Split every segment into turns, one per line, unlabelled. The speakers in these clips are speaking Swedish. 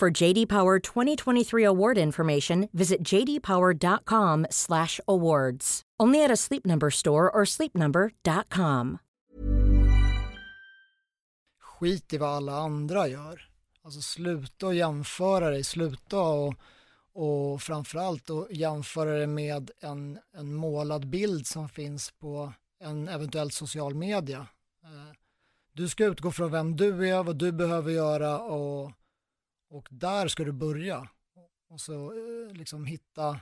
For JD Power 2023 award information, visit jdpower.com/awards. Only at a Sleep Number store or sleepnumber.com.
Skit i vad alla andra gör. Alltså sluta jämföra dig, sluta och, och framförallt och jämföra det med en, en målad bild som finns på en eventuell social media. Eh, du ska utgå från vem du är, vad du behöver göra och, och där ska du börja. Och så eh, liksom hitta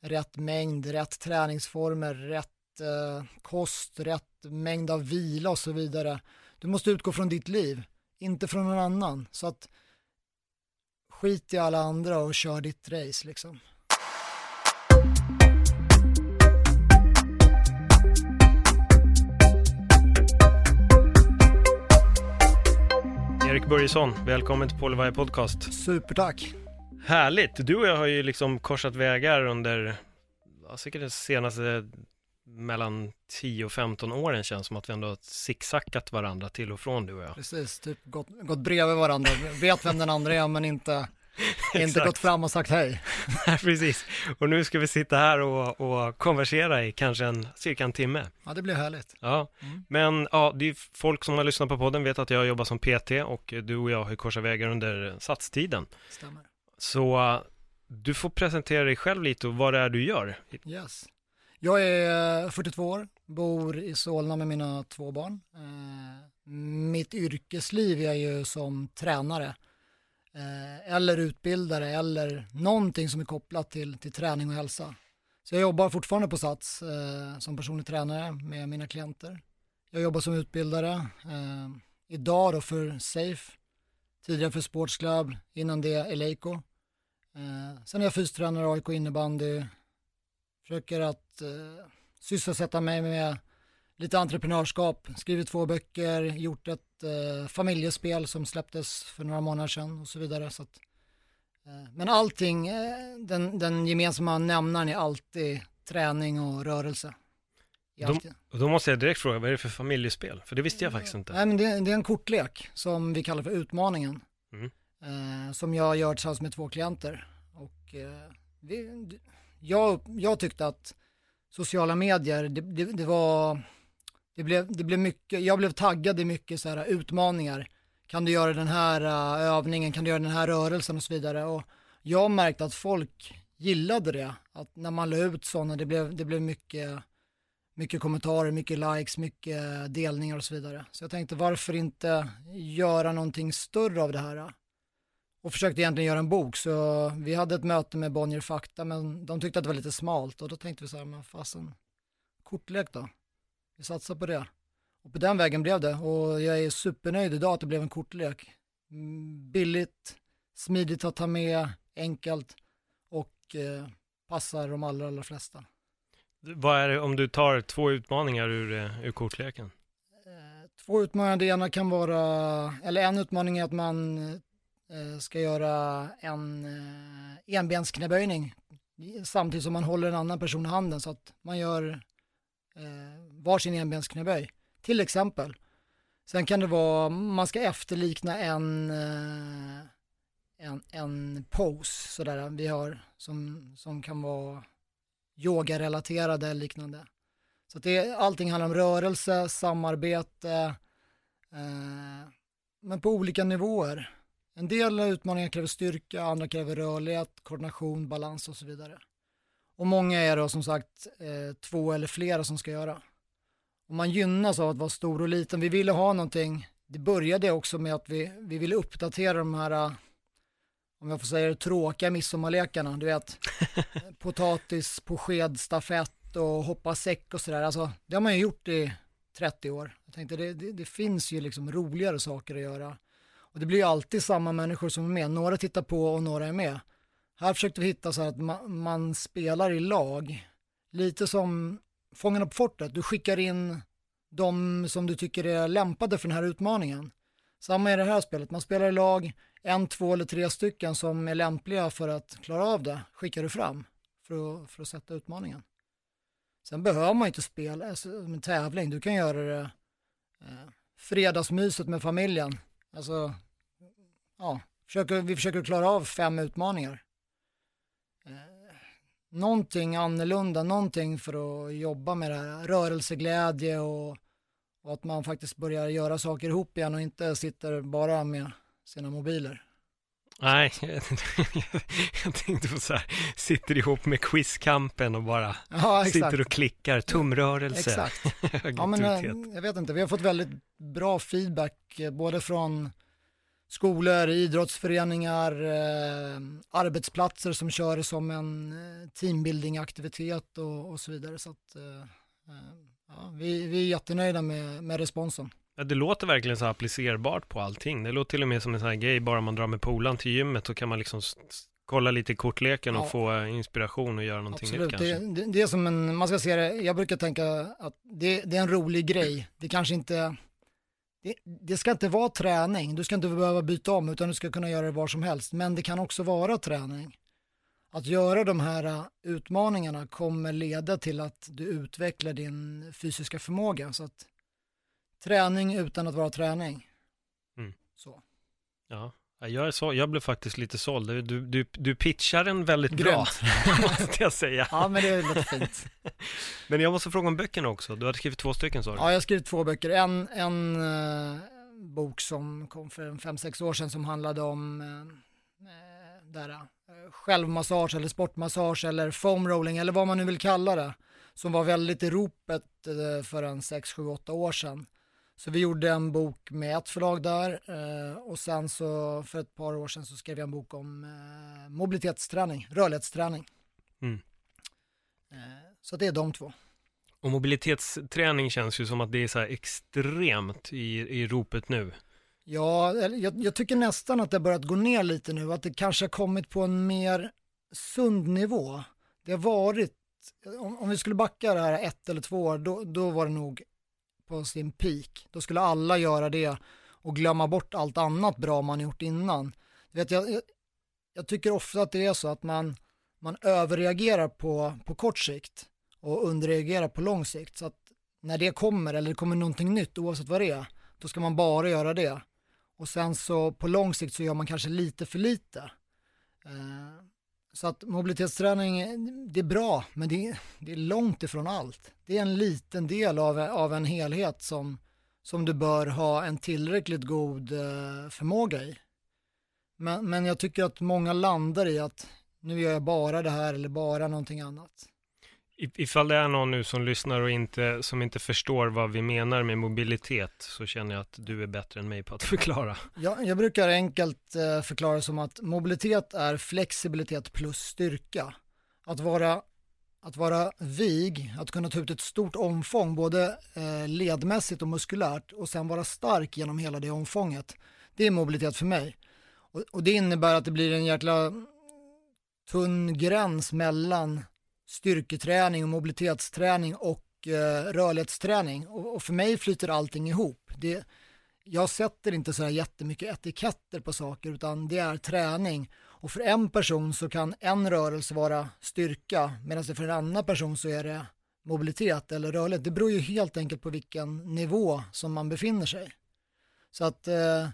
rätt mängd, rätt träningsformer, rätt eh, kost, rätt mängd av vila och så vidare. Du måste utgå från ditt liv, inte från någon annan. Så att skit i alla andra och kör ditt race liksom.
Erik Börjesson, välkommen till Polyvire Podcast.
Supertack.
Härligt! Du och jag har ju liksom korsat vägar under, ja, säkert de senaste mellan 10 och 15 åren känns som att vi ändå har zigzackat varandra till och från du och jag.
Precis, typ gått, gått bredvid varandra, vet vem den andra är men inte, inte gått fram och sagt hej.
Nej, precis. Och nu ska vi sitta här och, och konversera i kanske en, cirka en timme.
Ja, det blir härligt.
Ja,
Mm.
men ja, det är folk som har lyssnat på podden vet att jag jobbar som PT och du och jag har korsat vägar under satstiden.
Stämmer.
Så du får presentera dig själv lite och vad det är du gör.
Yes. Jag är eh, 42 år, bor i Solna med mina två barn. Eh, mitt yrkesliv är ju som tränare eh, eller utbildare eller någonting som är kopplat till, till träning och hälsa. Så jag jobbar fortfarande på Sats eh, som personlig tränare med mina klienter. Jag jobbar som utbildare, eh, idag då för Safe, tidigare för Sports Club, innan det Eleiko. Eh, sen är jag fystränare, AIK innebandy, försöker att eh, sysselsätta mig med lite entreprenörskap, skrivit två böcker, gjort ett eh, familjespel som släpptes för några månader sedan och så vidare. Så att, eh, men allting, eh, den, den gemensamma nämnaren är alltid träning och rörelse.
De- då måste jag direkt fråga, vad är det för familjespel? För det visste jag faktiskt inte.
Nej, men det, det är en kortlek som vi kallar för Utmaningen.
Mm.
Eh, som jag gör tillsammans med två klienter. Och, eh, vi, jag, jag tyckte att sociala medier, det, det, det var, det blev, det blev mycket, jag blev taggad i mycket så här utmaningar. Kan du göra den här uh, övningen, kan du göra den här rörelsen och så vidare. Och jag märkte att folk gillade det, att när man la ut sådana, det blev, det blev mycket mycket kommentarer, mycket likes, mycket delningar och så vidare. Så jag tänkte varför inte göra någonting större av det här? Och försökte egentligen göra en bok, så vi hade ett möte med Bonnier Fakta, men de tyckte att det var lite smalt och då tänkte vi så här, men fasen, kortlek då? Vi satsar på det. Och på den vägen blev det och jag är supernöjd idag att det blev en kortlek. Mm, Billigt, smidigt att ta med, enkelt och eh, passar de allra, allra flesta.
Vad är det om du tar två utmaningar ur, eh, ur kortleken?
Eh, Två utmaningar, det ena kan vara, eller en utmaning är att man ska göra en enbensknäböjning samtidigt som man håller en annan person i handen så att man gör eh, varsin enbensknäböj, till exempel. Sen kan det vara, man ska efterlikna en, eh, en, en pose sådär vi har som, som kan vara yogarelaterade eller liknande. Så att det, allting handlar om rörelse, samarbete, eh, men på olika nivåer. En del utmaningar kräver styrka, andra kräver rörlighet, koordination, balans och så vidare. Och många är då som sagt eh, två eller flera som ska göra. Och man gynnas av att vara stor och liten. Vi ville ha någonting, det började också med att vi, vi ville uppdatera de här, om jag får säga det, tråkiga midsommarlekarna. Du vet, potatis på sked, stafett och hoppa säck och sådär. Alltså, det har man ju gjort i 30 år. Jag tänkte det, det, det finns ju liksom roligare saker att göra. Och det blir ju alltid samma människor som är med. Några tittar på och några är med. Här försökte vi hitta så här att man, man spelar i lag. Lite som Fångarna på fortet. Du skickar in de som du tycker är lämpade för den här utmaningen. Samma i det här spelet. Man spelar i lag. En, två eller tre stycken som är lämpliga för att klara av det skickar du fram för att, för att sätta utmaningen. Sen behöver man inte spela alltså, som en tävling. Du kan göra det eh, fredagsmyset med familjen. Alltså, ja, försöker, vi försöker klara av fem utmaningar. Någonting annorlunda, någonting för att jobba med det här, rörelseglädje och, och att man faktiskt börjar göra saker ihop igen och inte sitter bara med sina mobiler.
Nej, jag tänkte på så här, sitter ihop med quizkampen och bara ja, sitter och klickar, tumrörelse.
Exakt. ja, men, eh, jag vet inte, vi har fått väldigt bra feedback eh, både från skolor, idrottsföreningar, eh, arbetsplatser som kör som en eh, teambuilding-aktivitet och, och, så vidare. Så att, eh, ja, vi, vi är jättenöjda med, med responsen.
Ja, det låter verkligen så applicerbart på allting. Det låter till och med som en sån här grej, bara man drar med polaren till gymmet så kan man liksom kolla lite i kortleken ja. och få inspiration och göra någonting
Absolut.
nytt kanske.
Det, det, det, är som en, man ska se det, jag brukar tänka att det, det är en rolig grej. Det kanske inte, det, ska inte vara träning, du ska inte behöva byta om utan du ska kunna göra det var som helst. Men det kan också vara träning. Att göra de här äh, utmaningarna kommer leda till att du utvecklar din fysiska förmåga. Så att träning utan att vara träning. Mm. Så.
Ja, jag, är så, jag blev faktiskt lite såld. Du, du, du pitchar den väldigt bra, måste jag säga.
Ja, men det är lite fint.
men jag måste fråga om böckerna också. Du hade skrivit två stycken sa du?
Ja, jag har skrivit två böcker. En, en uh, bok som kom för fem sex år sedan som handlade om uh, där, uh, självmassage eller sportmassage eller foam rolling eller vad man nu vill kalla det. Som var väldigt i ropet för en sex sju åtta år sedan. Så vi gjorde en bok med ett förlag där eh, och sen så för ett par år sedan så skrev jag en bok om eh, mobilitetsträning, rörlighetsträning. Mm. Eh, så det är de två.
Och mobilitetsträning känns ju som att det är så här extremt i, i ropet nu.
Ja, jag, jag tycker nästan att det har börjat gå ner lite nu, att det kanske har kommit på en mer sund nivå. Det har varit, om, om vi skulle backa det här ett eller två år, då, då var det nog på sin peak. Då skulle alla göra det och glömma bort allt annat bra man gjort innan. Vet, jag, jag, jag tycker ofta att det är så att man, man överreagerar på, på kort sikt och underreagerar på lång sikt. Så att när det kommer, eller det kommer någonting nytt oavsett vad det är, då ska man bara göra det. Och sen så på lång sikt så gör man kanske lite för lite. Eh, så att mobilitetsträning, det är bra, men det är, det är långt ifrån allt. Det är en liten del av, av en helhet som, som du bör ha en tillräckligt god eh, förmåga i. Men, men jag tycker att många landar i att nu gör jag bara det här eller bara någonting annat.
Ifall det är någon nu som lyssnar och inte, som inte förstår vad vi menar med mobilitet så känner jag att du är bättre än mig på att förklara.
Ja, jag brukar enkelt eh, förklara som att mobilitet är flexibilitet plus styrka. Att vara, att vara vig, att kunna ta ut ett stort omfång både eh, ledmässigt och muskulärt och sen vara stark genom hela det omfånget. Det är mobilitet för mig. Och, och det innebär att det blir en jäkla tunn gräns mellan styrketräning och mobilitetsträning och eh, rörlighetsträning. Och, och, för mig flyter allting ihop. Det, jag sätter inte så här jättemycket etiketter på saker utan det är träning. Och för en person så kan en rörelse vara styrka medan det för en annan person så är det mobilitet eller rörlighet. Det beror ju helt enkelt på vilken nivå som man befinner sig. Så att eh,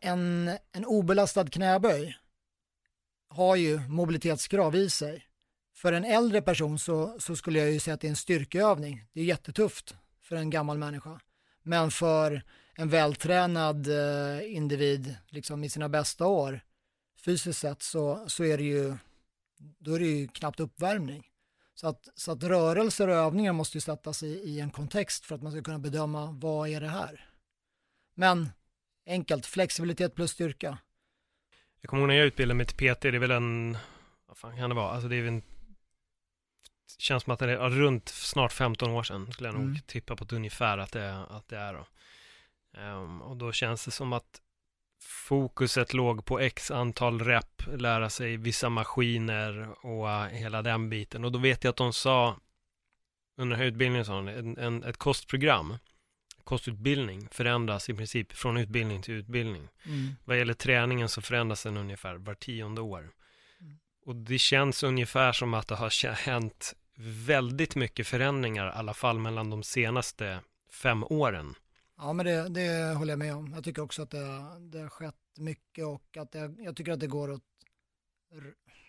en, en obelastad knäböj har ju mobilitetskrav i sig för en äldre person så, så skulle jag ju säga att det är en styrkeövning. Det är jättetufft för en gammal människa. Men för en vältränad eh, individ, liksom i sina bästa år, fysiskt sett, så, så är det ju, då är det ju knappt uppvärmning. Så att, så att rörelser och övningar måste ju sättas i, i en kontext för att man ska kunna bedöma vad är det här. Men enkelt, flexibilitet plus styrka.
Jag kommer ihåg när jag utbildade mig till PT, det är väl en, vad fan kan det vara, alltså det är en känns som att det är runt snart 15 år sedan, skulle jag nog mm. tippa på ett ungefär att det, att det är då. Um, och då känns det som att fokuset låg på x antal rep, lära sig vissa maskiner och uh, hela den biten. Och då vet jag att de sa under utbildningen, sa en, en, ett kostprogram, kostutbildning förändras i princip från utbildning till utbildning. Mm. Vad gäller träningen så förändras den ungefär var tionde år. Mm. Och det känns ungefär som att det har hänt väldigt mycket förändringar, i alla fall mellan de senaste fem åren.
Ja, men det, det håller jag med om. Jag tycker också att det, det har skett mycket och att det, jag tycker att det går åt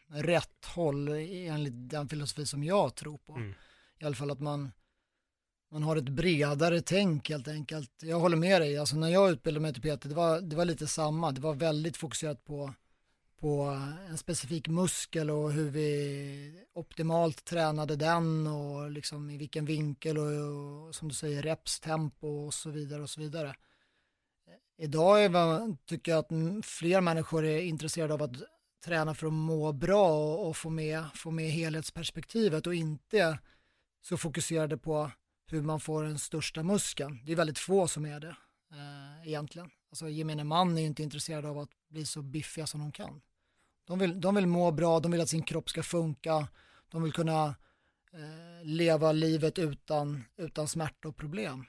rätt håll enligt den filosofi som jag tror på. Mm. I alla fall att man, man har ett bredare tänk helt enkelt. Jag håller med dig, alltså när jag utbildade mig till PT, det var, det var lite samma. Det var väldigt fokuserat på på en specifik muskel och hur vi optimalt tränade den och liksom i vilken vinkel och, och som du säger reps, tempo och så vidare och så vidare. Idag är, tycker jag att fler människor är intresserade av att träna för att må bra och, och få, med, få med helhetsperspektivet och inte så fokuserade på hur man får den största muskeln. Det är väldigt få som är det eh, egentligen. Alltså gemene man är inte intresserad av att bli så biffiga som de kan. De vill, de vill må bra, de vill att sin kropp ska funka, de vill kunna eh, leva livet utan, utan smärta och problem.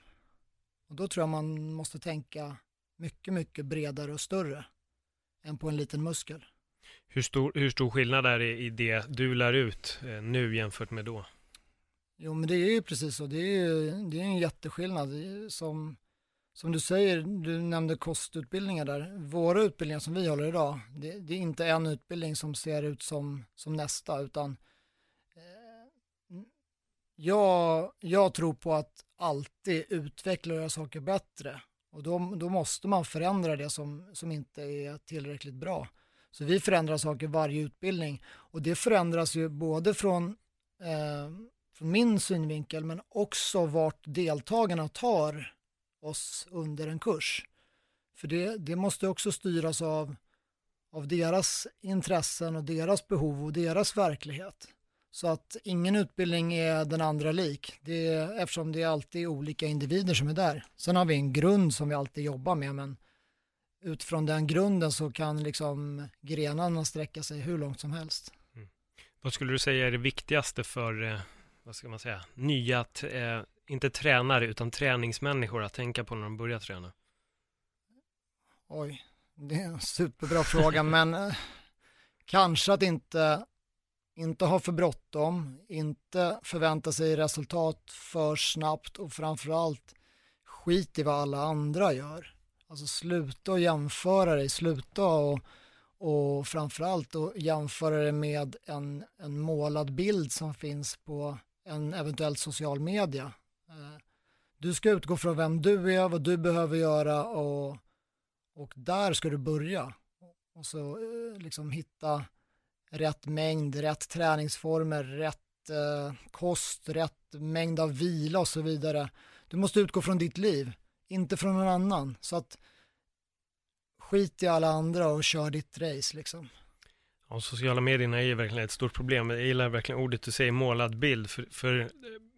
Och då tror jag man måste tänka mycket, mycket bredare och större än på en liten muskel.
Hur stor, hur stor skillnad är det i det du lär ut eh, nu jämfört med då?
Jo, men det är ju precis så. Det är, ju, det är en jätteskillnad. Som, som du säger, du nämnde kostutbildningar där. Våra utbildningar som vi håller idag, det, det är inte en utbildning som ser ut som, som nästa, utan eh, jag, jag tror på att alltid utveckla och göra saker bättre. Och då, då måste man förändra det som, som inte är tillräckligt bra. Så vi förändrar saker varje utbildning och det förändras ju både från, eh, från min synvinkel men också vart deltagarna tar oss under en kurs. För det, det måste också styras av, av deras intressen och deras behov och deras verklighet. Så att ingen utbildning är den andra lik, det är, eftersom det är alltid olika individer som är där. Sen har vi en grund som vi alltid jobbar med, men utifrån den grunden så kan liksom grenarna sträcka sig hur långt som helst. Mm.
Vad skulle du säga är det viktigaste för, eh, vad ska man säga, nya eh, inte tränare utan träningsmänniskor att tänka på när de börjar träna?
Oj, det är en superbra fråga, men eh, kanske att inte, inte ha för bråttom, inte förvänta sig resultat för snabbt och framförallt skit i vad alla andra gör. Alltså sluta att jämföra dig, sluta och, och framförallt att jämföra det med en, en målad bild som finns på en eventuell social media Eh, du ska utgå från vem du är, vad du behöver göra och, och där ska du börja. Och så eh, liksom hitta rätt mängd, rätt träningsformer, rätt eh, kost, rätt mängd av vila och så vidare. Du måste utgå från ditt liv, inte från någon annan. Så att skit i alla andra och kör ditt race liksom.
Ja, sociala medierna är ju verkligen ett stort problem. Jag gillar verkligen ordet du säger, målad bild. För, för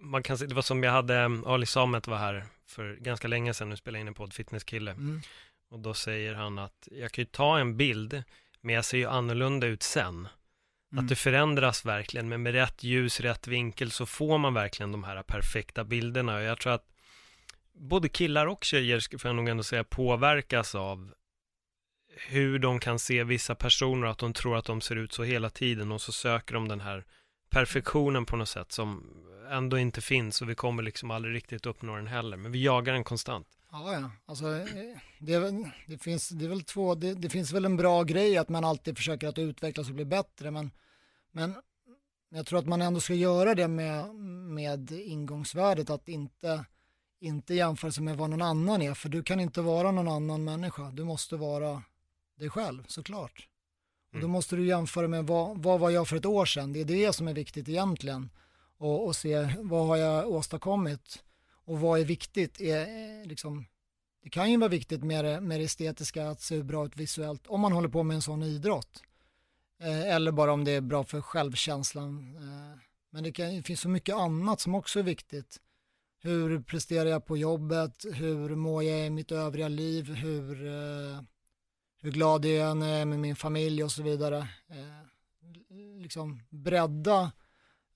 man kan se, det var som jag hade, um, Ali Samet var här för ganska länge sedan, nu spelar jag in en podd, Fitnesskille. Mm. Och då säger han att jag kan ju ta en bild, men jag ser ju annorlunda ut sen. Mm. Att det förändras verkligen, men med rätt ljus, rätt vinkel så får man verkligen de här perfekta bilderna. Och jag tror att både killar och tjejer, får jag nog ändå säga, påverkas av hur de kan se vissa personer, att de tror att de ser ut så hela tiden och så söker de den här perfektionen på något sätt som ändå inte finns och vi kommer liksom aldrig riktigt uppnå den heller, men vi jagar den konstant.
Ja, ja, alltså eh, det, är väl, det finns, det är väl två, det, det, finns väl en bra grej att man alltid försöker att utvecklas och bli bättre, men, men jag tror att man ändå ska göra det med, med ingångsvärdet att inte, inte jämföra sig med vad någon annan är, för du kan inte vara någon annan människa, du måste vara dig själv såklart. Och då mm. måste du jämföra med vad, vad var jag för ett år sedan, det är det som är viktigt egentligen. Och, och se vad har jag åstadkommit och vad är viktigt. Är, liksom, det kan ju vara viktigt med det, med det estetiska, att se bra ut visuellt, om man håller på med en sån idrott. Eh, eller bara om det är bra för självkänslan. Eh, men det, kan, det finns så mycket annat som också är viktigt. Hur presterar jag på jobbet? Hur mår jag i mitt övriga liv? Hur, eh, hur glad jag är med min familj och så vidare. Eh, liksom bredda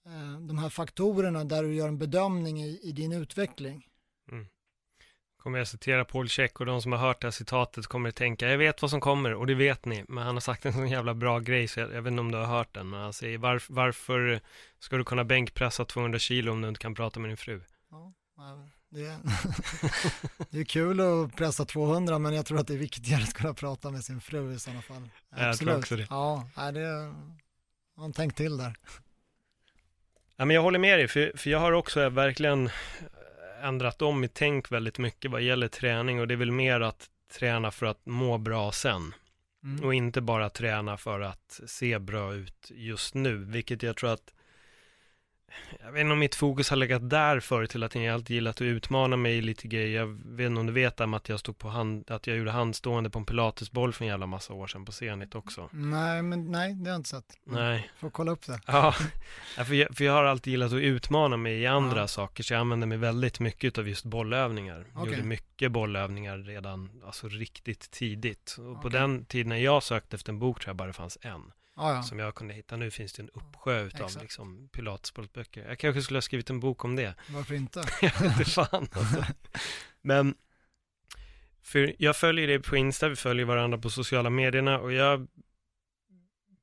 eh, de här faktorerna där du gör en bedömning i, i din utveckling. Mm.
Kommer jag citera Paul Check och de som har hört det här citatet kommer att tänka, jag vet vad som kommer och det vet ni, men han har sagt en sån jävla bra grej så jag, jag vet inte om du har hört den, men han säger var, varför ska du kunna bänkpressa 200 kilo om du inte kan prata med din fru? Ja,
det är, det är kul att pressa 200 men jag tror att det är viktigare att kunna prata med sin fru i sådana fall.
Absolut. Jag tror också det.
Ja, det man tänkt till där.
Ja, men jag håller med dig, för, för jag har också verkligen ändrat om mitt tänk väldigt mycket vad gäller träning och det är väl mer att träna för att må bra sen. Mm. Och inte bara träna för att se bra ut just nu, vilket jag tror att jag vet inte om mitt fokus har legat där förut till att jag alltid gillat att utmana mig lite grejer. Jag vet inte om du vet om att jag stod på hand, att jag gjorde handstående på en pilatesboll för en jävla massa år sedan på Zenit också.
Nej, men nej, det har jag inte sett.
Nej.
Får kolla upp det.
Ja, för jag, för jag har alltid gillat att utmana mig i andra ja. saker, så jag använder mig väldigt mycket av just bollövningar. Jag okay. gjorde mycket bollövningar redan, alltså riktigt tidigt. Och okay. på den tiden när jag sökte efter en bok tror jag bara det fanns en ah, ja. som jag kunde hitta. Nu finns det en uppsjö utav Exakt. liksom, pilatsportböcker. Jag kanske skulle ha skrivit en bok om det.
Varför inte?
jag vet inte fan alltså. Men, för jag följer dig på Insta, vi följer varandra på sociala medierna och jag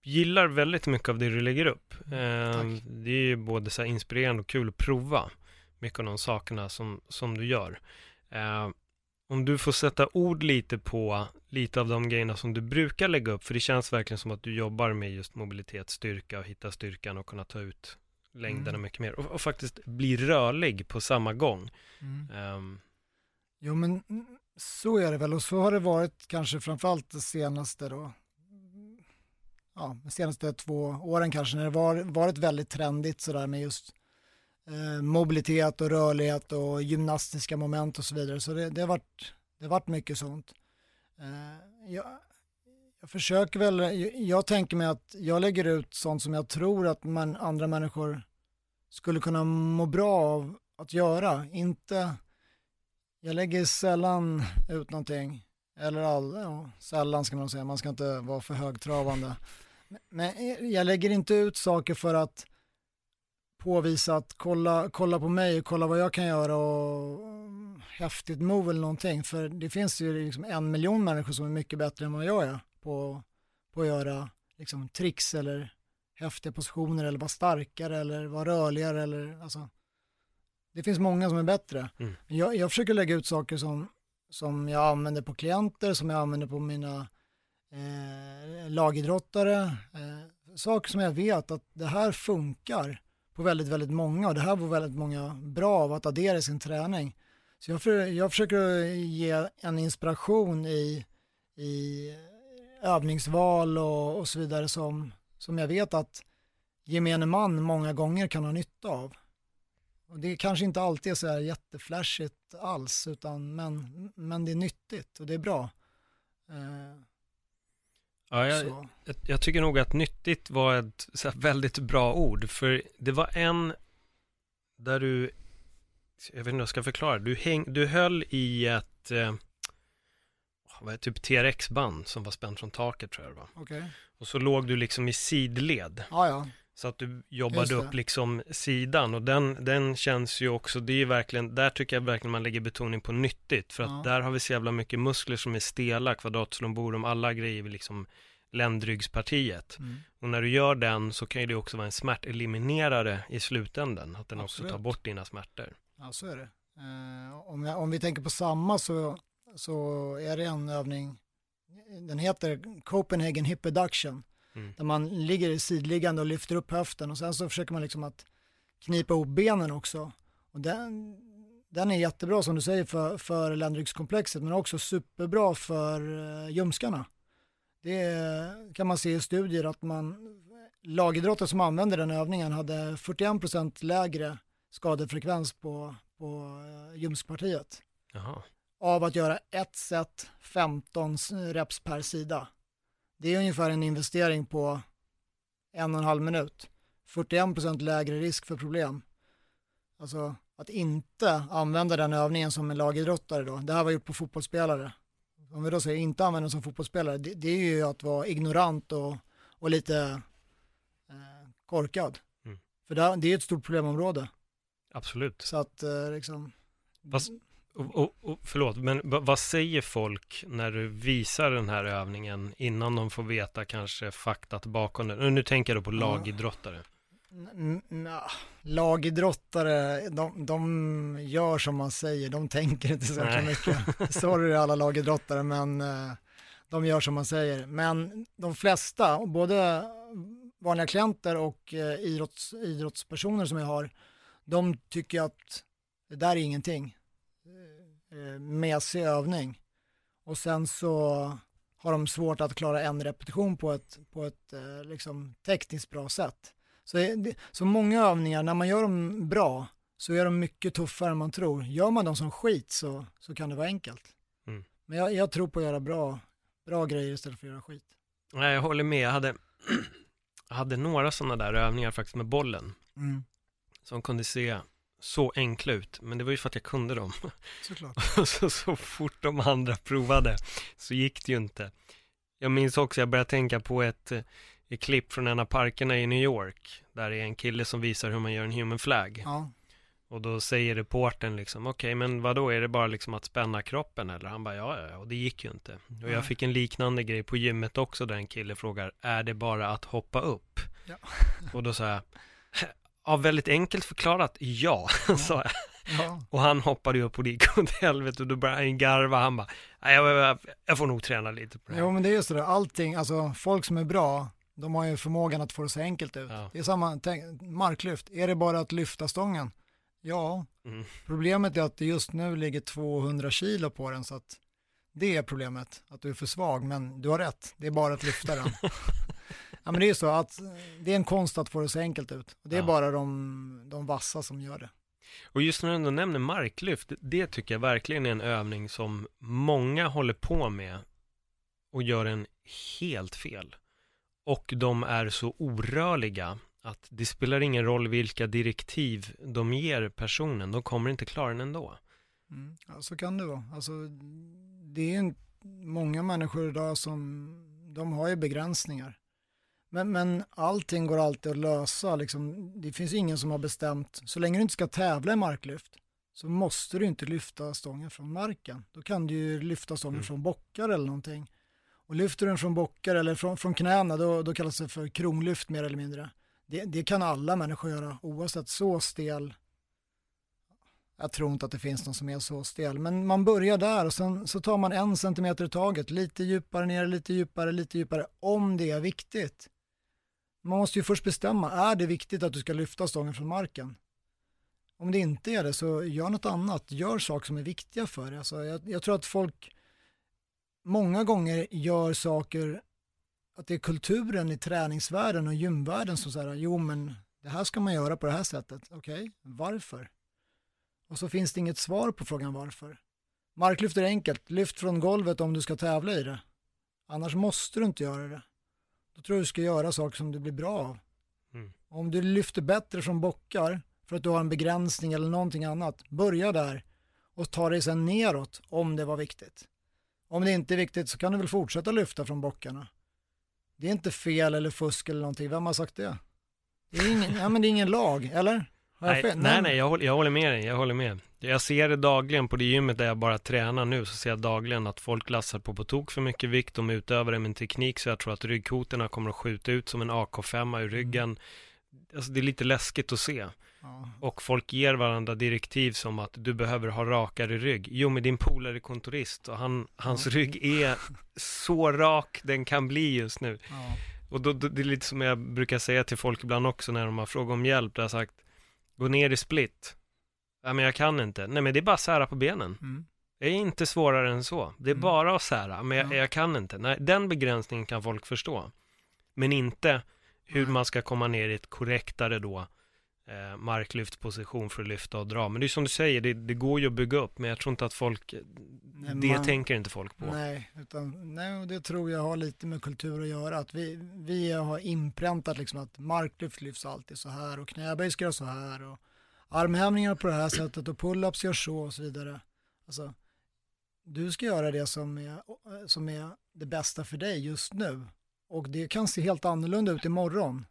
gillar väldigt mycket av det du lägger upp. Eh, det är ju både så inspirerande och kul att prova mycket av de sakerna som, som du gör. Eh, om du får sätta ord lite på lite av de grejerna som du brukar lägga upp, för det känns verkligen som att du jobbar med just mobilitet, styrka och hitta styrkan och kunna ta ut längderna mm. mycket mer och, och, faktiskt bli rörlig på samma gång. Um.
Jo men så är det väl och så har det varit kanske framförallt det senaste då, ja, de senaste två åren kanske när det var, varit väldigt trendigt sådär med just eh, mobilitet och rörlighet och gymnastiska moment och så vidare. Så det, det, har, varit, det har varit mycket sånt. Eh, jag, jag försöker väl, jag, jag, tänker mig att jag lägger ut sånt som jag tror att man, andra människor skulle kunna må bra av att göra. Inte, jag lägger sällan ut någonting, eller all, ja, sällan ska man säga, man ska inte vara för högtravande. Men jag lägger inte ut saker för att påvisa att kolla, kolla på mig, kolla vad jag kan göra och mm, häftigt move eller någonting. För det finns ju liksom en miljon människor som är mycket bättre än vad jag är på, på att göra liksom tricks eller häftiga positioner eller vara starkare eller vara rörligare eller alltså. Det finns många som är bättre. Mm. Jag, jag försöker lägga ut saker som, som jag använder på klienter, som jag använder på mina eh, lagidrottare. Eh, saker som jag vet att det här funkar på väldigt, väldigt många och det här var väldigt många bra av att addera i sin träning. Så jag, för, jag försöker ge en inspiration i, i övningsval och, och så vidare som, som jag vet att gemene man många gånger kan ha nytta av. Och det kanske inte alltid är så här jätteflashigt alls, utan, men, men det är nyttigt och det är bra. Eh,
Ja, jag, jag, jag, tycker nog att nyttigt var ett väldigt bra ord, för det var en där du, jag vet inte hur jag ska förklara, du, häng, du höll i ett, eh, vad är typ TRX-band som var spänt från taket tror jag det var.
Okay.
Och så låg du liksom i sidled.
Ja, ja.
Så att du jobbade upp liksom sidan och den, den känns ju också, det är verkligen, där tycker jag verkligen man lägger betoning på nyttigt. För att ja. där har vi så jävla mycket muskler som är stela, kvadratslomborum, alla grejer liksom ländryggspartiet. Mm. Och när du gör den så kan ju det också vara en smärteliminerare i slutändan, att den Absolut. också tar bort dina smärtor.
Ja, så är det. Eh, om, jag, om vi tänker på samma så, så är det en övning, den heter Copenhagen Hip Adduction Mm. Där man ligger sidliggande och lyfter upp höften och sen så försöker man liksom att knipa ihop benen också. Och den, den är jättebra som du säger för, för ländryggskomplexet men också superbra för uh, ljumskarna. Det kan man se i studier att man lagidrottare som använder den övningen hade 41% lägre skadefrekvens på, på uh, ljumskpartiet. Jaha. Av att göra ett set 15 reps per sida. Det är ungefär en investering på en och en halv minut. 41% lägre risk för problem. Alltså att inte använda den övningen som en lagidrottare då. Det här var gjort på fotbollsspelare. om vi då säger inte använder den som fotbollsspelare, det, det är ju att vara ignorant och, och lite eh, korkad.
Mm.
För det, det är ett stort problemområde.
Absolut.
Så att eh, liksom...
Fast, och, och, och, förlåt, men vad säger folk när du visar den här övningen innan de får veta kanske faktat bakom den? Nu tänker jag då på lagidrottare.
lagidrottare, de, de gör som man säger, de tänker inte så mycket. Sorry alla lagidrottare, men eh, de gör som man säger. Men de flesta, både vanliga klienter och eh, idrotts, idrottspersoner som jag har, de tycker att det där är ingenting. Eh, mesig övning. Och sen så har de svårt att klara en repetition på ett, på ett liksom, tekniskt bra sätt. Så, så många övningar, när man gör dem bra, så är de mycket tuffare än man tror. Gör man dem som skit så, så kan det vara enkelt. Mm. Men jag, jag, tror på att göra bra, bra grejer istället för att göra skit.
Nej, jag håller med. Jag hade, jag hade några sådana där övningar faktiskt med bollen. Mm. Som kunde se så enkla ut, men det var ju för att jag kunde dem.
Såklart.
Så, så fort de andra provade så gick det ju inte. Jag minns också, jag började tänka på ett i klipp från en av parkerna i New York. Där är en kille som visar hur man gör en human flag.
Ja.
Och då säger reporten liksom, okej okay, men vad då är det bara liksom att spänna kroppen eller? Han bara, ja, ja, och det gick ju inte. Och jag fick en liknande grej på gymmet också där en kille frågar, är det bara att hoppa upp?
Ja.
Och då sa jag, ja, väldigt enkelt förklarat, ja, ja. sa jag. Ja. Och han hoppade upp och det gick åt helvete och då började han garva. Han bara, jag, jag, får nog träna lite på det
här. Jo men det är just det, allting, alltså folk som är bra, de har ju förmågan att få det så enkelt ut. Ja. Det är samma, tänk, marklyft, är det bara att lyfta stången? Ja, mm. problemet är att det just nu ligger 200 kilo på den så att det är problemet, att du är för svag, men du har rätt, det är bara att lyfta den. ja men det är så att det är en konst att få det så enkelt ut. Det är ja. bara de, de vassa som gör det.
Och just när du ändå nämner marklyft, det tycker jag verkligen är en övning som många håller på med och gör en helt fel. Och de är så orörliga att det spelar ingen roll vilka direktiv de ger personen, de kommer inte klara den ändå.
Mm, ja, så kan det vara. Alltså, det är många människor idag som, de har ju begränsningar. Men, men allting går alltid att lösa, liksom, det finns ingen som har bestämt, så länge du inte ska tävla i marklyft, så måste du inte lyfta stången från marken. Då kan du ju lyfta stången mm. från bockar eller någonting. Och lyfter du den från bockar eller från, från knäna, då, då kallas det för kronlyft mer eller mindre. Det, det kan alla människor göra, oavsett så stel. Jag tror inte att det finns någon som är så stel, men man börjar där och sen så tar man en centimeter i taget, lite djupare ner, lite djupare, lite djupare, om det är viktigt. Man måste ju först bestämma, är det viktigt att du ska lyfta stången från marken? Om det inte är det, så gör något annat. Gör saker som är viktiga för dig. Alltså jag, jag tror att folk många gånger gör saker, att det är kulturen i träningsvärlden och gymvärlden som säger, jo men det här ska man göra på det här sättet. Okej, okay, varför? Och så finns det inget svar på frågan varför. Marklyft är enkelt, lyft från golvet om du ska tävla i det. Annars måste du inte göra det. Då tror jag du ska göra saker som du blir bra av. Mm. Om du lyfter bättre från bockar för att du har en begränsning eller någonting annat, börja där och ta dig sen neråt om det var viktigt. Om det inte är viktigt så kan du väl fortsätta lyfta från bockarna. Det är inte fel eller fusk eller någonting. Vem har sagt det? Det är ingen, ja, men det är ingen lag, eller?
Nej, nej, nej, nej jag, håller, jag håller med dig. Jag håller med. Jag ser det dagligen på det gymmet där jag bara tränar nu, så ser jag dagligen att folk lassar på på tok för mycket vikt. De utövar det med en teknik så jag tror att ryggkotorna kommer att skjuta ut som en AK5 ur ryggen. Alltså det är lite läskigt att se. Och folk ger varandra direktiv som att du behöver ha rakare rygg. Jo, men din polare är kontorist och han, hans ja. rygg är så rak den kan bli just nu. Ja. Och då, då, det är lite som jag brukar säga till folk ibland också när de har frågat om hjälp. Där jag sagt, gå ner i split. Ja, men jag kan inte. Nej, men det är bara att sära på benen. Mm. Det är inte svårare än så. Det är mm. bara att sära, men jag, jag, kan inte. Nej, den begränsningen kan folk förstå. Men inte hur man ska komma ner i ett korrektare då eh, marklyftposition för att lyfta och dra. Men det är som du säger, det, det går ju att bygga upp, men jag tror inte att folk, nej, det man, tänker inte folk på.
Nej, utan, nej, det tror jag har lite med kultur att göra. Att vi, vi har inpräntat liksom att marklyft lyfts alltid så här och knäböj ska göra så här och armhävningar på det här sättet och pull-ups gör så och så vidare. Alltså, du ska göra det som är, som är det bästa för dig just nu. Och det kan se helt annorlunda ut imorgon.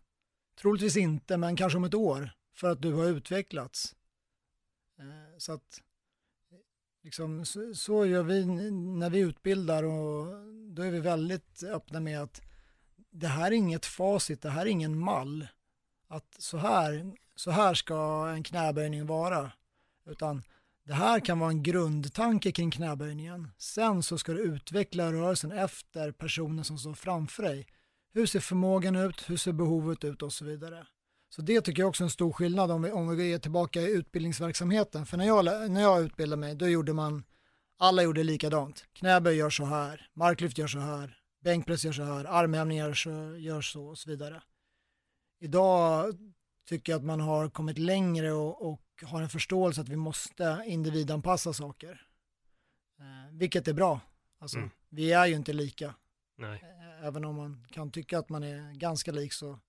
Troligtvis inte, men kanske om ett år, för att du har utvecklats. Eh, så att liksom, så, så, gör vi när vi utbildar och då är vi väldigt öppna med att det här är inget facit, det här är ingen mall. Att så här, så här ska en knäböjning vara. Utan det här kan vara en grundtanke kring knäböjningen. Sen så ska du utveckla rörelsen efter personen som står framför dig. Hur ser förmågan ut? Hur ser behovet ut? Och så vidare. Så det tycker jag också är en stor skillnad om vi, om vi är tillbaka i utbildningsverksamheten. För när jag, när jag utbildade mig, då gjorde man, alla gjorde likadant. Knäböj gör så här, marklyft gör så här, bänkpress gör så här, armhävningar gör så och så vidare. Idag tycker jag att man har kommit längre och, och har en förståelse att vi måste individanpassa saker. Eh, vilket är bra. Alltså, mm. Vi är ju inte lika.
Nej.
Eh, även om man kan tycka att man är ganska lik så,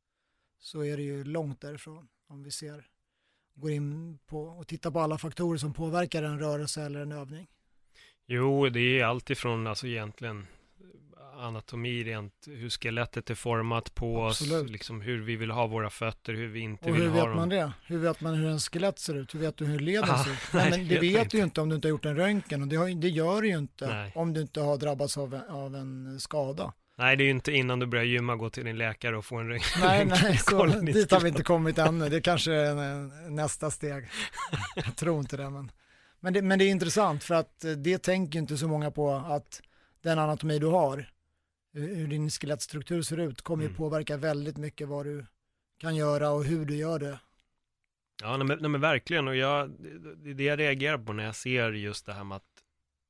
så är det ju långt därifrån. Om vi ser, går in på och tittar på alla faktorer som påverkar en rörelse eller en övning.
Jo, det är allt ifrån alltså egentligen anatomi rent, hur skelettet är format på Absolut. oss, liksom hur vi vill ha våra fötter, hur vi inte vill ha dem.
Och hur vet man det? Hur vet man hur en skelett ser ut? Hur vet du hur leden ah, ser ut? Nej, men det vet du ju inte om du inte har gjort en röntgen och det, har, det gör du ju inte nej. om du inte har drabbats av, av en skada.
Nej, det är ju inte innan du börjar gymma gå till din läkare och få en röntgen.
Nej, nej, så, dit har vi inte kommit ännu. Det kanske är nästa steg. Jag tror inte det, men, men det, men det är intressant för att det tänker inte så många på att den anatomi du har hur din skelettstruktur ser ut kommer mm. ju påverka väldigt mycket vad du kan göra och hur du gör det.
Ja, nej, men, nej, men verkligen och jag, det jag reagerar på när jag ser just det här med att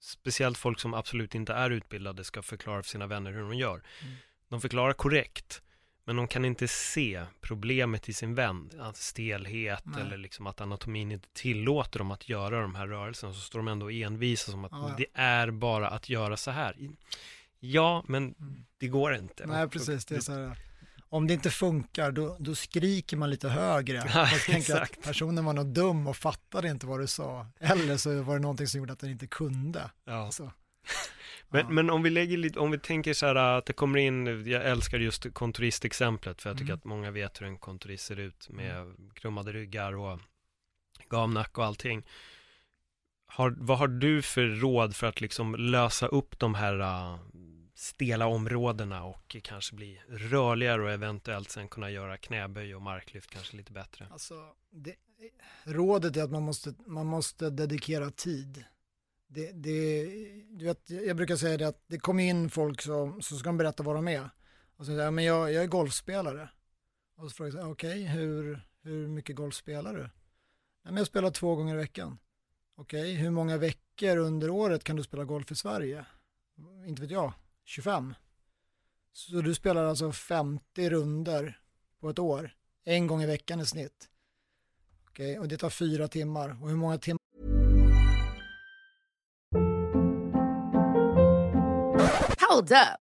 speciellt folk som absolut inte är utbildade ska förklara för sina vänner hur de gör. Mm. De förklarar korrekt, men de kan inte se problemet i sin vän, alltså stelhet Nej. eller liksom att anatomin inte tillåter dem att göra de här rörelserna, så står de ändå envisa som att ja, ja. det är bara att göra så här. Ja, men mm. det går inte.
Nej, precis. Det är så här, om det inte funkar, då, då skriker man lite högre.
Ja,
jag tänker att personen var nog dum och fattade inte vad du sa. Eller så var det någonting som gjorde att den inte kunde.
Ja. Så. Men, ja. men om vi lägger lite, om vi tänker så här att det kommer in, jag älskar just kontoristexemplet för jag tycker mm. att många vet hur en kontorist ser ut med mm. krummade ryggar och gamnack och allting. Har, vad har du för råd för att liksom lösa upp de här stela områdena och kanske bli rörligare och eventuellt sen kunna göra knäböj och marklyft kanske lite bättre?
Alltså, det, rådet är att man måste, man måste dedikera tid. Det, det, du vet, jag brukar säga det att det kommer in folk som, så ska de berätta vad de är. Och så säger men jag, jag är golfspelare. Och så frågar jag, okej, okay, hur, hur mycket golf spelar du? men jag spelar två gånger i veckan. Okej, okay, hur många veckor under året kan du spela golf i Sverige? Inte vet jag, 25. Så du spelar alltså 50 runder på ett år, en gång i veckan i snitt. Okej, okay, och det tar fyra timmar. Och hur många timmar?
Hold up.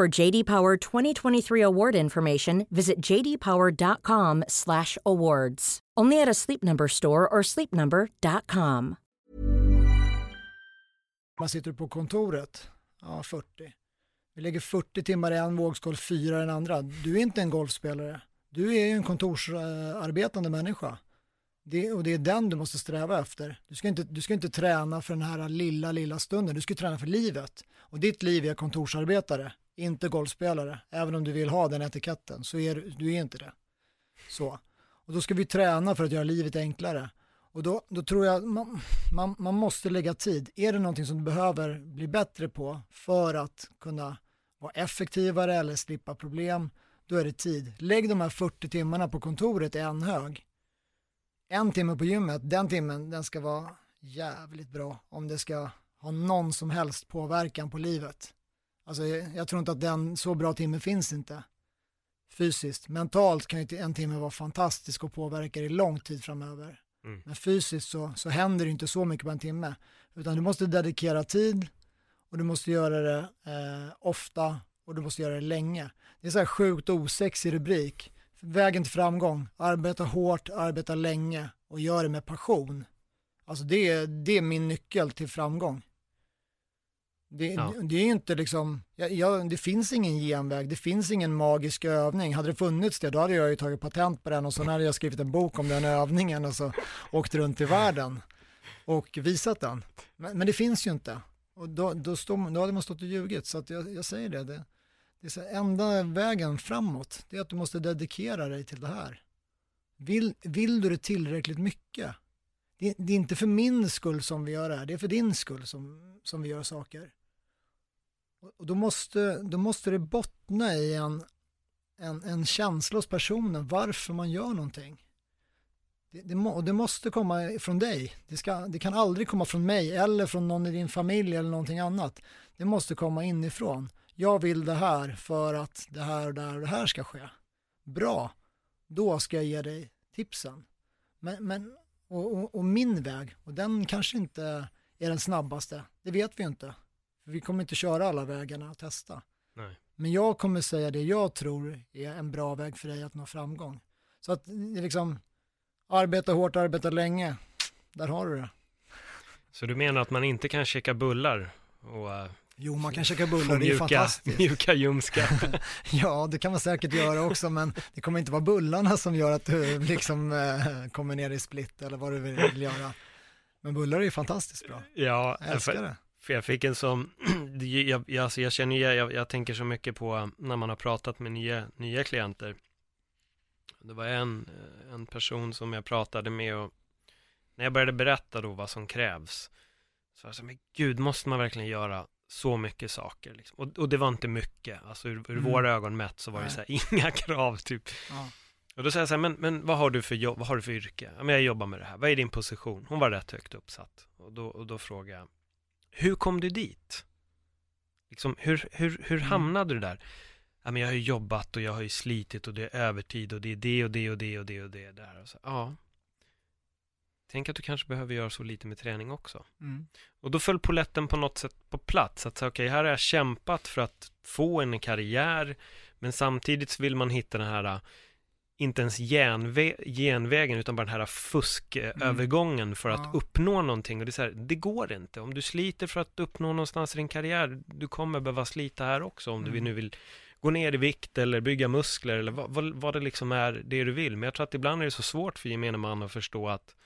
For JD Power 2023 award information, visit jdpower.com/awards. Only at a Sleep Number store or sleepnumber.com.
Man sitter på kontoret, ja 40. Vi lägger 40 timmar i en vågskål, fyra i den andra. Du är inte en golfspelare. Du är en kontorsarbetande människa. Det, och det är den du måste sträva efter. Du ska, inte, du ska inte träna för den här lilla, lilla stunden. Du ska träna för livet. Och ditt liv är kontorsarbetare inte golfspelare. Även om du vill ha den etiketten så är du, du är inte det. Så. Och då ska vi träna för att göra livet enklare. Och då, då tror jag man, man, man måste lägga tid. Är det någonting som du behöver bli bättre på för att kunna vara effektivare eller slippa problem, då är det tid. Lägg de här 40 timmarna på kontoret i en hög. En timme på gymmet, den timmen, den ska vara jävligt bra om det ska ha någon som helst påverkan på livet. Alltså jag tror inte att den, så bra timme finns inte fysiskt. Mentalt kan ju en timme vara fantastisk och påverka dig lång tid framöver. Mm. Men fysiskt så, så händer det inte så mycket på en timme. Utan du måste dedikera tid och du måste göra det eh, ofta och du måste göra det länge. Det är så här sjukt osexig rubrik. Vägen till framgång, arbeta hårt, arbeta länge och gör det med passion. Alltså det är, det är min nyckel till framgång. Det, ja. det, är inte liksom, jag, jag, det finns ingen genväg, det finns ingen magisk övning. Hade det funnits det, då hade jag ju tagit patent på den och så hade jag skrivit en bok om den övningen och så åkt runt i världen och visat den. Men, men det finns ju inte. Och då, då, stod, då hade man stått och ljugit, så jag, jag säger det. det, det är så, enda vägen framåt, det är att du måste dedikera dig till det här. Vill, vill du det tillräckligt mycket? Det, det är inte för min skull som vi gör det här, det är för din skull som, som vi gör saker. Och då måste, då måste det bottna i en, en, en känsla hos personen varför man gör någonting. Det, det, må, det måste komma från dig. Det, ska, det kan aldrig komma från mig eller från någon i din familj eller någonting annat. Det måste komma inifrån. Jag vill det här för att det här och det här och det här ska ske. Bra, då ska jag ge dig tipsen. Men, men, och, och, och min väg, och den kanske inte är den snabbaste, det vet vi inte. Vi kommer inte köra alla vägarna och testa. Nej. Men jag kommer säga det jag tror är en bra väg för dig att nå framgång. Så att liksom, arbeta hårt, arbeta länge, där har du det.
Så du menar att man inte kan käka bullar och uh,
Jo, man kan käka bullar, det är fantastiskt.
Mjuka ljumska.
ja, det kan man säkert göra också, men det kommer inte vara bullarna som gör att du liksom äh, kommer ner i split eller vad du vill göra. Men bullar är ju fantastiskt bra.
Ja,
jag älskar
för,
det.
För jag fick en sån, jag, jag, alltså jag känner jag, jag tänker så mycket på när man har pratat med nya, nya klienter. Det var en, en person som jag pratade med och när jag började berätta då vad som krävs så var jag så men gud, måste man verkligen göra så mycket saker? Liksom? Och, och, det var inte mycket, alltså ur, ur mm. våra ögon mätt så var det så här, inga krav typ. Ja. Och då säger jag så här, men, men vad har du för jobb, vad har du för yrke? Ja, men jag jobbar med det här, vad är din position? Hon var rätt högt uppsatt. Och då, och då frågade jag, hur kom du dit? Liksom, hur, hur, hur mm. hamnade du där? Ja, men jag har ju jobbat och jag har ju slitit och det är övertid och det är det och det och det och det och det där. Och så, ja. Tänk att du kanske behöver göra så lite med träning också. Mm. Och då föll poletten på något sätt på plats. Att säga, okej, okay, här har jag kämpat för att få en karriär. Men samtidigt så vill man hitta den här inte ens genvä genvägen utan bara den här fuskövergången mm. för att ja. uppnå någonting och det är så här, det går inte. Om du sliter för att uppnå någonstans i din karriär, du kommer behöva slita här också om mm. du nu vill gå ner i vikt eller bygga muskler eller vad, vad, vad, det liksom är det du vill. Men jag tror att ibland är det så svårt för gemene man att förstå att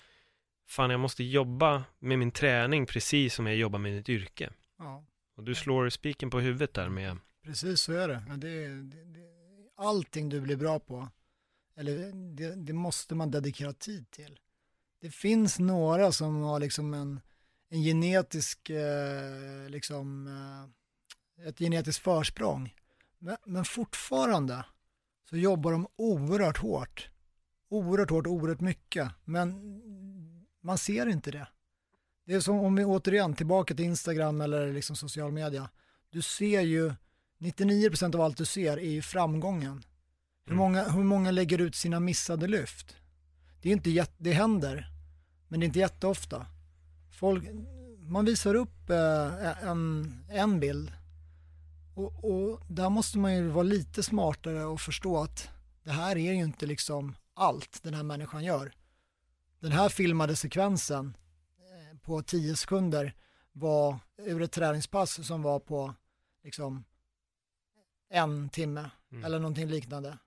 fan, jag måste jobba med min träning precis som jag jobbar med mitt yrke. Ja. Och du slår spiken på huvudet där med...
Precis så är det. det, det, det allting du blir bra på eller det, det, måste man dedikera tid till. Det finns några som har liksom en, en genetisk, eh, liksom, eh, ett genetiskt försprång. Men, men, fortfarande så jobbar de oerhört hårt. Oerhört hårt, oerhört mycket. Men man ser inte det. Det är som om vi återigen tillbaka till Instagram eller liksom social media. Du ser ju, 99% av allt du ser är ju framgången. Hur många, hur många lägger ut sina missade lyft? Det, är inte det händer, men det är inte jätteofta. Folk, man visar upp eh, en, en bild och, och, där måste man ju vara lite smartare och förstå att det här är ju inte liksom allt den här människan gör. Den här filmade sekvensen eh, på 10 sekunder var ur ett träningspass som var på liksom en timme mm. eller någonting liknande.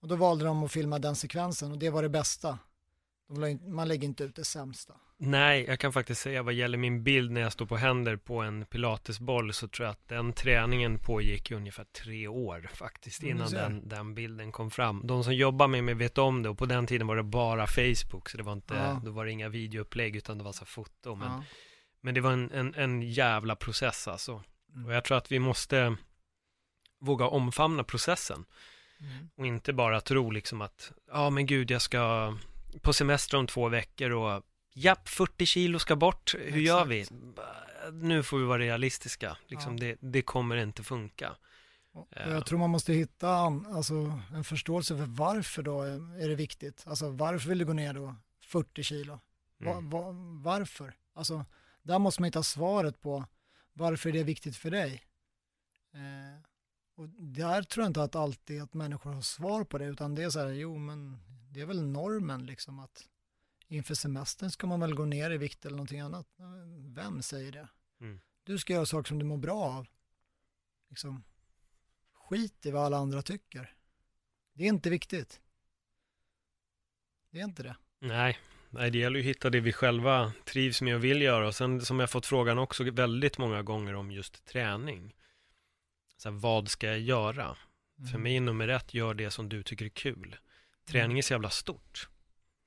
Och då valde de att filma den sekvensen och det var det bästa. Man lägger inte ut det sämsta.
Nej, jag kan faktiskt säga vad gäller min bild när jag står på händer på en pilatesboll så tror jag att den träningen pågick i ungefär tre år faktiskt
Mm,
innan den, den bilden kom fram. De som jobbar med mig vet om det och på den tiden var det bara Facebook så det var inte,
Ja.
då var det inga videoupplägg utan det var så foto. Men,
Ja.
men det var en, en, en jävla process alltså.
Mm.
Och jag tror att vi måste våga omfamna processen
Mm.
och inte bara tro liksom att, ja men gud jag ska på semester om två veckor och japp, 40 kilo ska bort, hur gör vi?
Exakt.
Nu får vi vara realistiska, liksom
Ja.
det, det kommer inte funka.
Och
Ja.
jag tror man måste hitta an- alltså, en förståelse för varför då är är det viktigt. Alltså varför vill du gå ner då 40 kilo? Va,
Mm.
va, varför? Alltså där måste man hitta svaret på varför det är viktigt för dig. Eh, och där tror jag inte att alltid att människor har svar på det utan det är så här, jo men det är väl normen liksom att inför semestern ska man väl gå ner i vikt eller någonting annat. Vem säger det?
Mm.
Du ska göra saker som du mår bra av. Liksom, skit i vad alla andra tycker. Det är inte viktigt. Det är inte det.
Nej, nej, det gäller ju att hitta det vi själva trivs med och vill göra. Och sen som jag fått frågan också väldigt många gånger om just träning. Så här, vad ska jag göra? För
Mm.
mig är nummer ett, gör det som du tycker är kul. Träning är så jävla stort.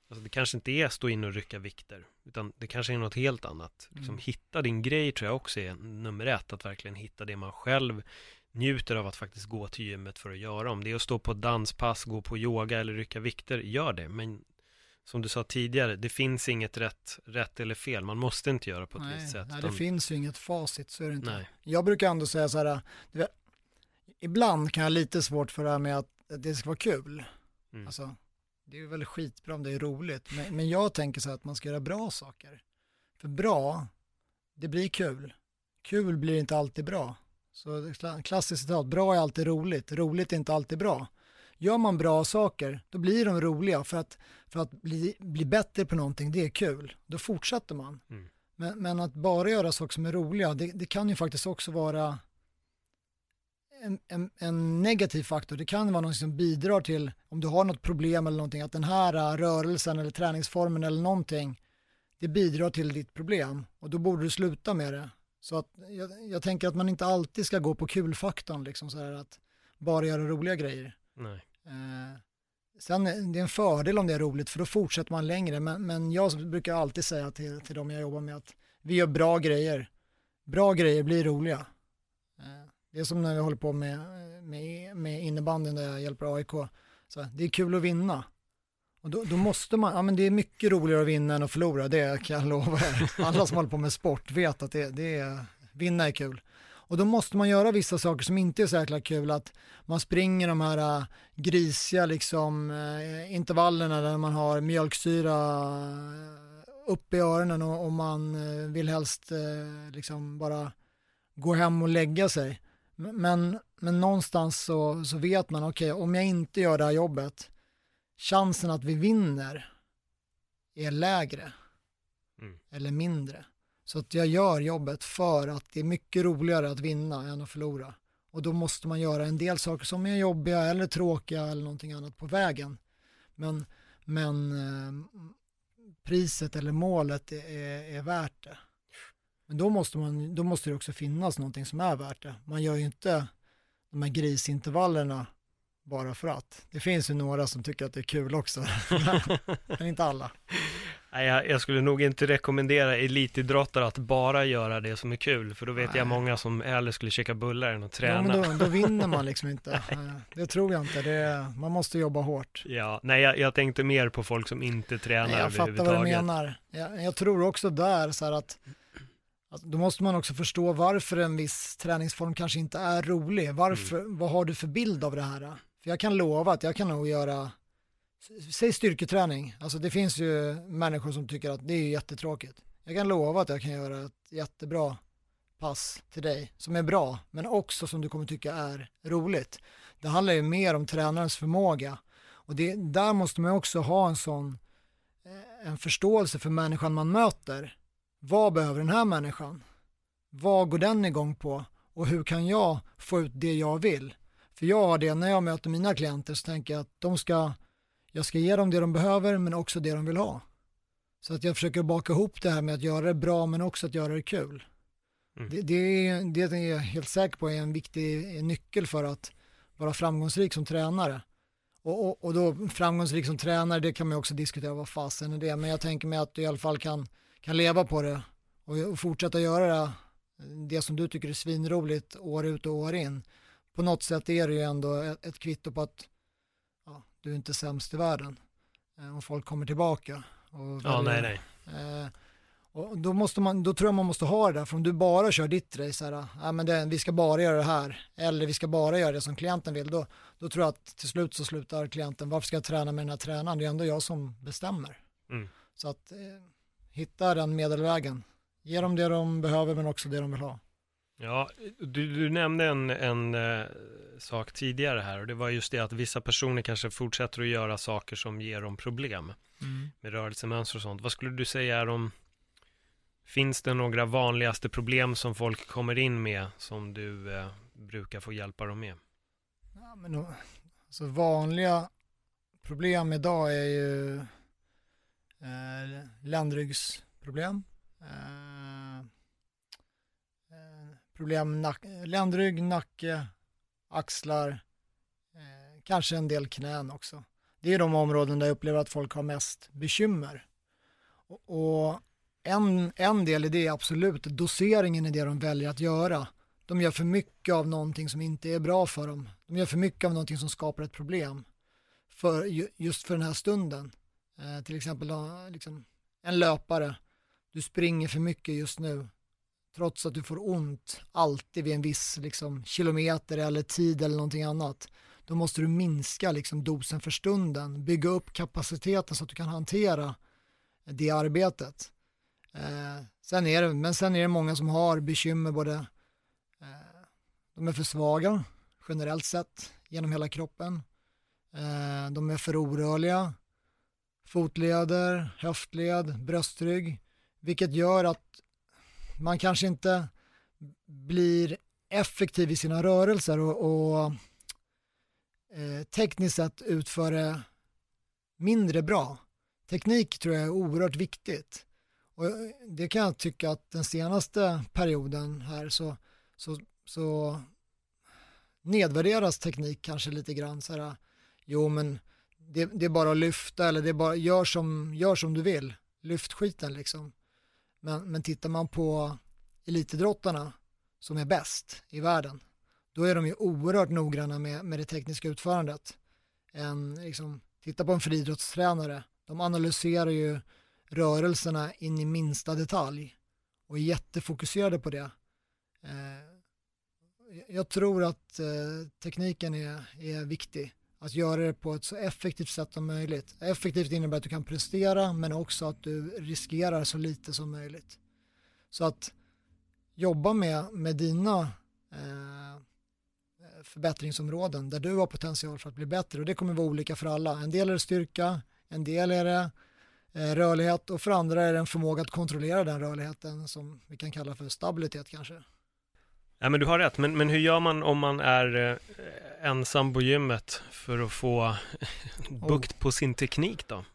Alltså det kanske inte är stå in och rycka vikter, utan det kanske är något helt annat. Liksom
Mm.
hitta din grej tror jag också är nummer ett, att verkligen hitta det man själv njuter av att faktiskt gå till gymmet för att göra. Om det är att stå på danspass, gå på yoga eller rycka vikter, gör det. Men som du sa tidigare, det finns inget rätt, rätt eller fel. Man måste inte göra på ett
nej,
visst sätt.
nej, det finns ju inget facit, så är det inte.
Nej.
Jag brukar ändå säga så här, ibland kan jag ha lite svårt för det här med att det ska vara kul.
Mm.
Alltså, det är väl skitbra om det är roligt, men, men jag tänker så här att man ska göra bra saker. För bra, det blir kul. Kul blir inte alltid bra. Så klassiskt citat, bra är alltid roligt, roligt är inte alltid bra. Gör man bra saker, då blir de roliga för att, för att bli, bli bättre på någonting, det är kul. Då fortsätter man.
Mm.
Men, men att bara göra saker som är roliga, det, det kan ju faktiskt också vara en, en, en negativ faktor. Det kan vara något som bidrar till, om du har något problem eller någonting, att den här äh, rörelsen eller träningsformen eller någonting, det bidrar till ditt problem och då borde du sluta med det. Så att jag, jag tänker att man inte alltid ska gå på kulfaktorn, liksom så här att bara göra roliga grejer.
Nej.
Eh, sen är det är en fördel om det är roligt för då fortsätter man längre. Men, men jag brukar alltid säga till, till de jag jobbar med att vi gör bra grejer. Bra grejer blir roliga. Eh, det är som när vi håller på med, med, med innebandyn där jag hjälper AIK. Så det är kul att vinna. Och då, då måste man, ja men det är mycket roligare att vinna än att förlora, det kan jag lova er. Alla som håller på med sport vet att det, det är, vinna är kul. Och då måste man göra vissa saker som inte är så jäkla kul, att man springer de här äh, grisiga liksom äh, intervallerna där man har mjölksyra äh, upp i öronen och, och man äh, vill helst äh, liksom bara gå hem och lägga sig. Men, men någonstans så, så vet man, okej, om jag inte gör det här jobbet, chansen att vi vinner är lägre
Mm.
eller mindre. Så att jag gör jobbet för att det är mycket roligare att vinna än att förlora. Och då måste man göra en del saker som är jobbiga eller tråkiga eller någonting annat på vägen. Men, men eh, priset eller målet är, är värt det. Men då måste, man, då måste det också finnas någonting som är värt det. Man gör ju inte de här grisintervallerna bara för att. Det finns ju några som tycker att det är kul också, men inte alla.
Nej, jag, jag skulle nog inte rekommendera elitidrottare att bara göra det som är kul, för då vet
Nej.
jag många som hellre skulle käka bullar än att
Ja,
träna.
men då, då vinner man liksom inte. Det tror jag inte. Det man måste jobba hårt.
Ja, nej jag, jag tänkte mer på folk som inte tränar
Nej, jag fattar vad du menar. Jag, jag tror också där så här att, att då måste man också förstå varför en viss träningsform kanske inte är rolig. Varför,
Mm.
Vad har du för bild av det här? För jag kan lova att jag kan nog göra, säg styrketräning. Alltså det finns ju människor som tycker att det är jättetråkigt. Jag kan lova att jag kan göra ett jättebra pass till dig som är bra, men också som du kommer tycka är roligt. Det handlar ju mer om tränarens förmåga och det, där måste man också ha en sån eh, en förståelse för människan man möter. Vad behöver den här människan? Vad går den igång på? Och hur kan jag få ut det jag vill? För jag har det när jag möter mina klienter så tänker jag att de ska, jag ska ge dem det de behöver men också det de vill ha. Så att jag försöker baka ihop det här med att göra det bra men också att göra det kul. Mm. Det, det, är, det är jag helt säker på är en viktig nyckel för att vara framgångsrik som tränare. Och, och, och, då framgångsrik som tränare, det kan man också diskutera vad fasen är det, men jag tänker mig att du i alla fall kan, kan leva på det och, fortsätta göra det, som du tycker är svinroligt år ut och år in. På något sätt är det ju ändå ett, kvitto på att ja, du är inte sämst i världen. Eh, och folk kommer tillbaka. Och
ja, nej, nej.
Eh, och då, måste man, då tror jag man måste ha det där, för om du bara kör ditt race, här, ja, men det, vi ska bara göra det här, eller vi ska bara göra det som klienten vill, då, då tror jag att till slut så slutar klienten, varför ska jag träna med den här tränaren, det är ändå jag som bestämmer. Mm. Så att eh, hitta den medelvägen, ge dem det de behöver men också det de vill ha.
Ja, du, du nämnde en, en uh, sak tidigare här och det var just det att vissa personer kanske fortsätter att göra saker som ger dem problem mm. med rörelsemönster och sånt. Vad skulle du säga är de Finns det några vanligaste problem som folk kommer in med som du eh, brukar få hjälpa dem med?
Ja, men alltså vanliga problem idag är ju eh, ländryggsproblem. Eh, eh, problem nack, ländrygg, nacke, axlar, eh, kanske en del knän också. Det är de områden där jag upplever att folk har mest bekymmer. och, och en, en del i det är absolut doseringen i det de väljer att göra. De gör för mycket av någonting som inte är bra för dem. De gör för mycket av någonting som skapar ett problem för, just för den här stunden. Eh, till exempel liksom, en löpare, du springer för mycket just nu trots att du får ont alltid vid en viss liksom, kilometer eller tid eller någonting annat. Då måste du minska liksom, dosen för stunden, bygga upp kapaciteten så att du kan hantera det arbetet. Eh, sen är det, men sen är det många som har bekymmer både, eh, de är för svaga generellt sett genom hela kroppen. Eh, de är för orörliga, fotleder, höftled, bröstrygg, vilket gör att man kanske inte blir effektiv i sina rörelser och, och eh, tekniskt sett utför det mindre bra. Teknik tror jag är oerhört viktigt. Och eh, det kan jag tycka att den senaste perioden här så, så, så nedvärderas teknik kanske lite grann. Så här, jo men det, det, är bara att lyfta eller det är bara, gör som, gör som du vill, lyft skiten liksom. Men, men tittar man på elitidrottarna som är bäst i världen, då är de ju oerhört noggranna med, med det tekniska utförandet. En, liksom, titta på en friidrottstränare, de analyserar ju rörelserna in i minsta detalj och är jättefokuserade på det. Eh, jag tror att eh, tekniken är, är viktig. Att göra det på ett så effektivt sätt som möjligt. Effektivt innebär att du kan prestera men också att du riskerar så lite som möjligt. Så att jobba med, med dina eh, förbättringsområden där du har potential för att bli bättre och det kommer vara olika för alla. En del är det styrka, en del är det Eh, rörlighet och för andra är det en förmåga att kontrollera den rörligheten som vi kan kalla för stabilitet kanske.
Ja men du har rätt, men, men hur gör man om man är eh, ensam på gymmet för att få bukt på sin teknik då?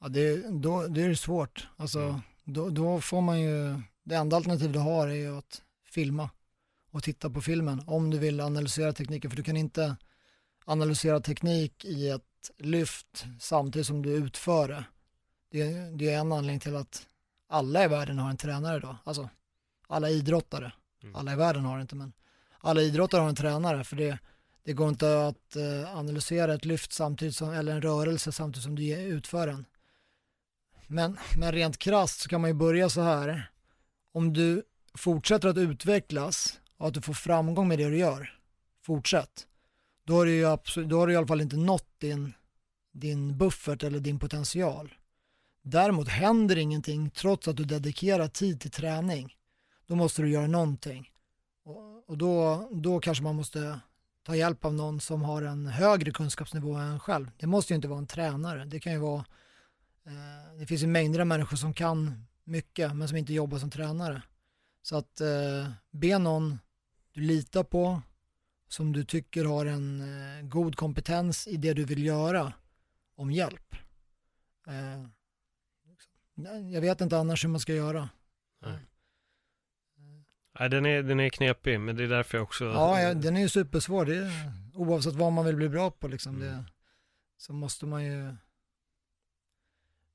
Ja det, då, det är svårt, alltså mm. då, då får man ju, det enda alternativ du har är ju att filma och titta på filmen om du vill analysera tekniken för du kan inte analysera teknik i ett lyft samtidigt som du utför det det, det är en anledning till att alla i världen har en tränare idag. Alltså alla idrottare. Mm. Alla i världen har det inte men alla idrottare har en tränare för det, det går inte att eh, analysera ett lyft samtidigt som, eller en rörelse samtidigt som du utför den. Men, men rent krast så kan man ju börja så här. Om du fortsätter att utvecklas och att du får framgång med det du gör, fortsätt. Då har du ju absolut, då har du i alla fall inte nått din, din buffert eller din potential. Däremot händer ingenting trots att du dedikerar tid till träning. Då måste du göra någonting. Och, och då, då kanske man måste ta hjälp av någon som har en högre kunskapsnivå än en själv. Det måste ju inte vara en tränare. Det kan ju vara, eh, det finns ju mängder av människor som kan mycket men som inte jobbar som tränare. Så att eh, be någon du litar på, som du tycker har en eh, god kompetens i det du vill göra, om hjälp. Eh, jag vet inte annars hur man ska göra.
Nej. Nej, den är, den är knepig, men det är därför jag också...
Ja, ja den är ju supersvår. Det är, oavsett vad man vill bli bra på liksom,
Mm.
det, så måste man ju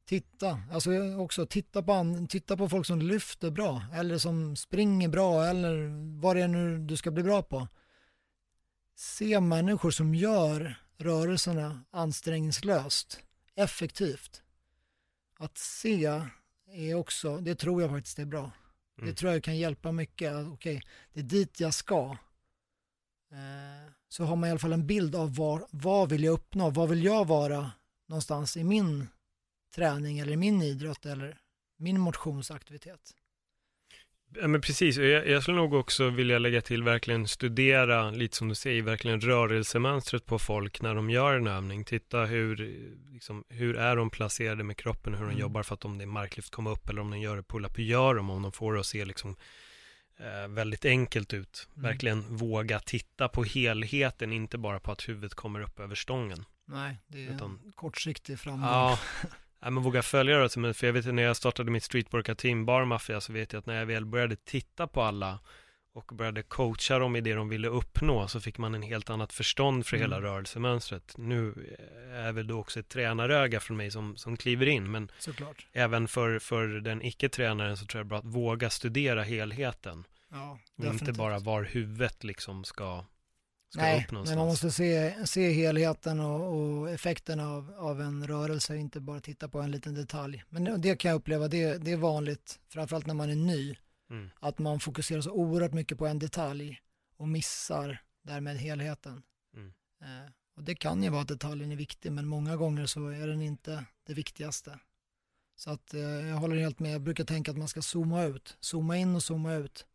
titta. Alltså också titta på, an, titta på folk som lyfter bra, eller som springer bra, eller vad det är nu du ska bli bra på. Se människor som gör rörelserna ansträngningslöst, effektivt. Att se är också, det tror jag faktiskt är bra.
Mm.
Det tror jag kan hjälpa mycket. Att, Okej, det är dit jag ska. Eh, så har man i alla fall en bild av var, vad vill jag uppnå? Vad vill jag vara någonstans i min träning eller i min idrott eller min motionsaktivitet?
Ja men precis, jag, jag skulle nog också vilja lägga till verkligen studera, lite som du säger, verkligen rörelsemönstret på folk när de gör en övning. Titta hur, liksom, hur är de placerade med kroppen, hur de
Mm.
jobbar för att om det är marklyft komma upp eller om de gör det pull-up, hur gör de om de får det att se liksom eh, väldigt enkelt ut.
Mm.
Verkligen våga titta på helheten, inte bara på att huvudet kommer upp över stången.
Nej, det är
Utan-
kortsiktig framgång.
Ja, Nej, men våga följa det. Men för jag vet att när jag startade mitt streetworker-team Bar Mafia så vet jag att när jag väl började titta på alla och började coacha dem i det de ville uppnå så fick man en helt annat förstånd för
Mm.
hela rörelsemönstret. Nu är väl då också ett tränaröga från mig som, som kliver in, men
Såklart.
även för, för den icke-tränaren så tror jag bara att våga studera helheten.
Ja,
Och inte bara var huvudet liksom ska, ska
Nej,
upp någonstans.
men man måste se, se helheten och, och effekten av, av en rörelse, inte bara titta på en liten detalj. Men det- kan jag uppleva, det, det är vanligt, framförallt när man är ny,
Mm.
att man fokuserar så oerhört mycket på en detalj och missar därmed helheten.
Mm.
Eh, och det kan ju vara att detaljen är viktig, men många gånger så är den inte det viktigaste. Så att eh, jag håller helt med, jag brukar tänka att man ska zooma ut, zooma in och zooma ut.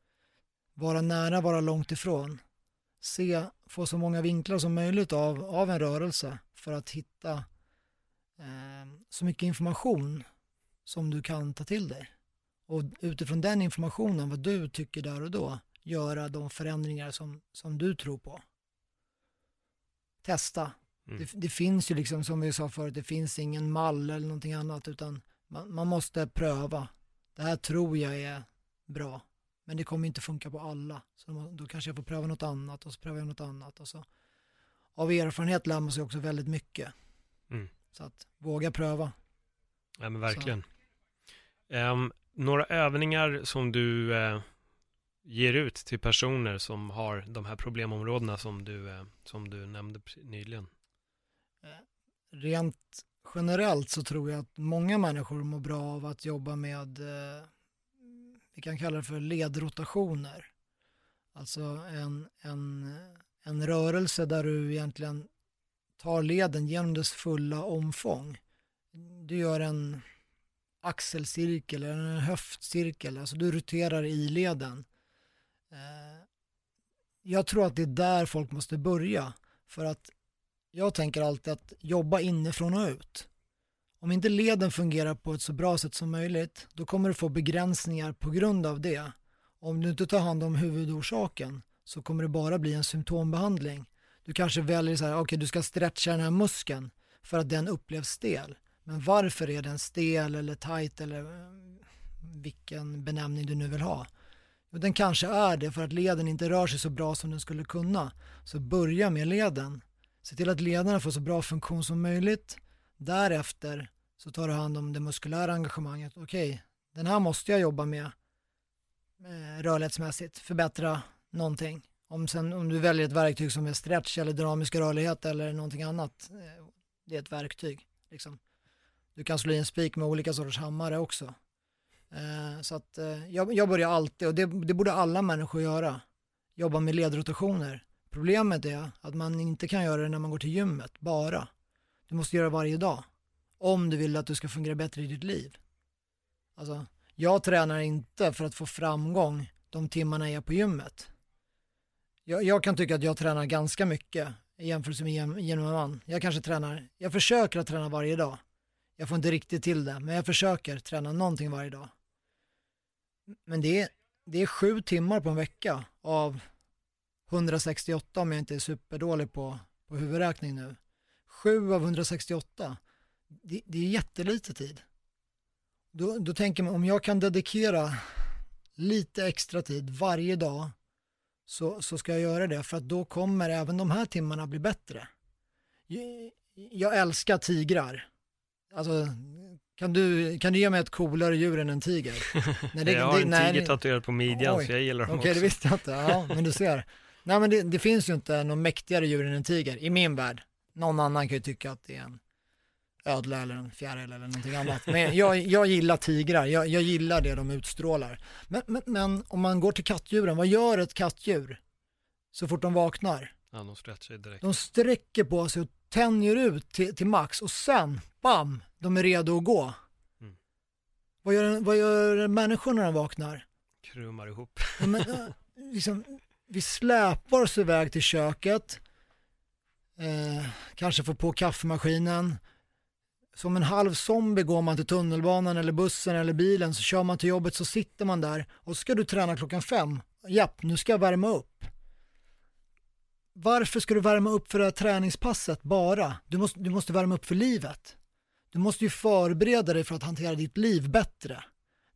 Vara nära, vara långt ifrån. Se, få så många vinklar som möjligt av, av en rörelse för att hitta eh, så mycket information som du kan ta till dig. Och utifrån den informationen, vad du tycker där och då, göra de förändringar som, som du tror på. Testa.
Mm.
Det, det finns ju liksom, som vi sa förut, det finns ingen mall eller någonting annat, utan man, man måste pröva. Det här tror jag är bra, men det kommer inte funka på alla. Så då, kanske jag får pröva något annat och så prövar jag något annat. Och så. Av erfarenhet lär man sig också väldigt mycket.
Mm.
Så att våga pröva.
Ja men verkligen. Ehm, några övningar som du eh, ger ut till personer som har de här problemområdena som du, eh, som du nämnde nyligen?
Rent generellt så tror jag att många människor mår bra av att jobba med, eh, vi kan kalla det för ledrotationer. Alltså en, en, en rörelse där du egentligen tar leden genom dess fulla omfång. Du gör en axelcirkel eller en höftcirkel, alltså du roterar i leden. Eh, jag tror att det är där folk måste börja för att jag tänker alltid att jobba inifrån och ut. Om inte leden fungerar på ett så bra sätt som möjligt, då kommer du få begränsningar på grund av det. Om du inte tar hand om huvudorsaken så kommer det bara bli en symptombehandling. Du kanske väljer så här, okej du ska stretcha den här muskeln för att den upplevs stel. Men varför är den stel eller tight eller eh, vilken benämning du nu vill ha? Jo, den kanske är det för att leden inte rör sig så bra som den skulle kunna. Så börja med leden. Se till att lederna får så bra funktion som möjligt. Därefter så tar du hand om det muskulära engagemanget. Okej, den här måste jag jobba med eh, rörlighetsmässigt, förbättra någonting. Om, sen, om du väljer ett verktyg som är stretch eller dynamisk rörlighet eller någonting annat, eh, det är ett verktyg. Liksom. Du kan slå i en spik med olika sorters hammare också. Eh, så att eh, jag, jag börjar alltid, och det, det borde alla människor göra, jobba med ledrotationer. Problemet är att man inte kan göra det när man går till gymmet, bara. Du måste göra det varje dag. Om du vill att du ska fungera bättre i ditt liv. Alltså, jag tränar inte för att få framgång de timmarna jag är på gymmet. Jag, jag kan tycka att jag tränar ganska mycket i jämförelse med gemene man. Jag kanske tränar, jag försöker att träna varje dag. Jag får inte riktigt till det, men jag försöker träna någonting varje dag. Men det är, det är sju timmar på en vecka av 168 om jag inte är superdålig på, på huvudräkning nu. 7 av 168, det, det är jättelite tid. då, då tänker man om jag kan dedikera lite extra tid varje dag så, så ska jag göra det för att då kommer även de här timmarna bli bättre. Jag, jag älskar tigrar. Alltså, kan du, kan du ge mig ett coolare djur än en tiger?
Nej, det, jag har en tiger tatuerad på midjan oj, så jag gillar dem
okay, också. Okej, det visste jag inte. Ja, men du ser. Nej, men det, det, finns ju inte någon mäktigare djur än en tiger i min värld. Någon annan kan ju tycka att det är en ödla eller en fjäril eller någonting annat. Men jag, jag gillar tigrar, jag, jag gillar det de utstrålar. Men, men, men, om man går till kattdjuren, vad gör ett kattdjur så fort de vaknar?
Ja, de stretchar direkt.
De sträcker på sig och tänjer ut till, till max och sen, bam, de är redo att gå. Mm. Vad, gör, vad gör människor när de vaknar?
Krummar ihop.
Ja, men, liksom, vi släpar oss iväg till köket, eh, kanske får på kaffemaskinen, som en halv zombie går man till tunnelbanan eller bussen eller bilen så kör man till jobbet så sitter man där och så ska du träna klockan fem. Japp, nu ska jag värma upp. Varför ska du värma upp för det här träningspasset bara? Du måste, du måste värma upp för livet. Du måste ju förbereda dig för att hantera ditt liv bättre.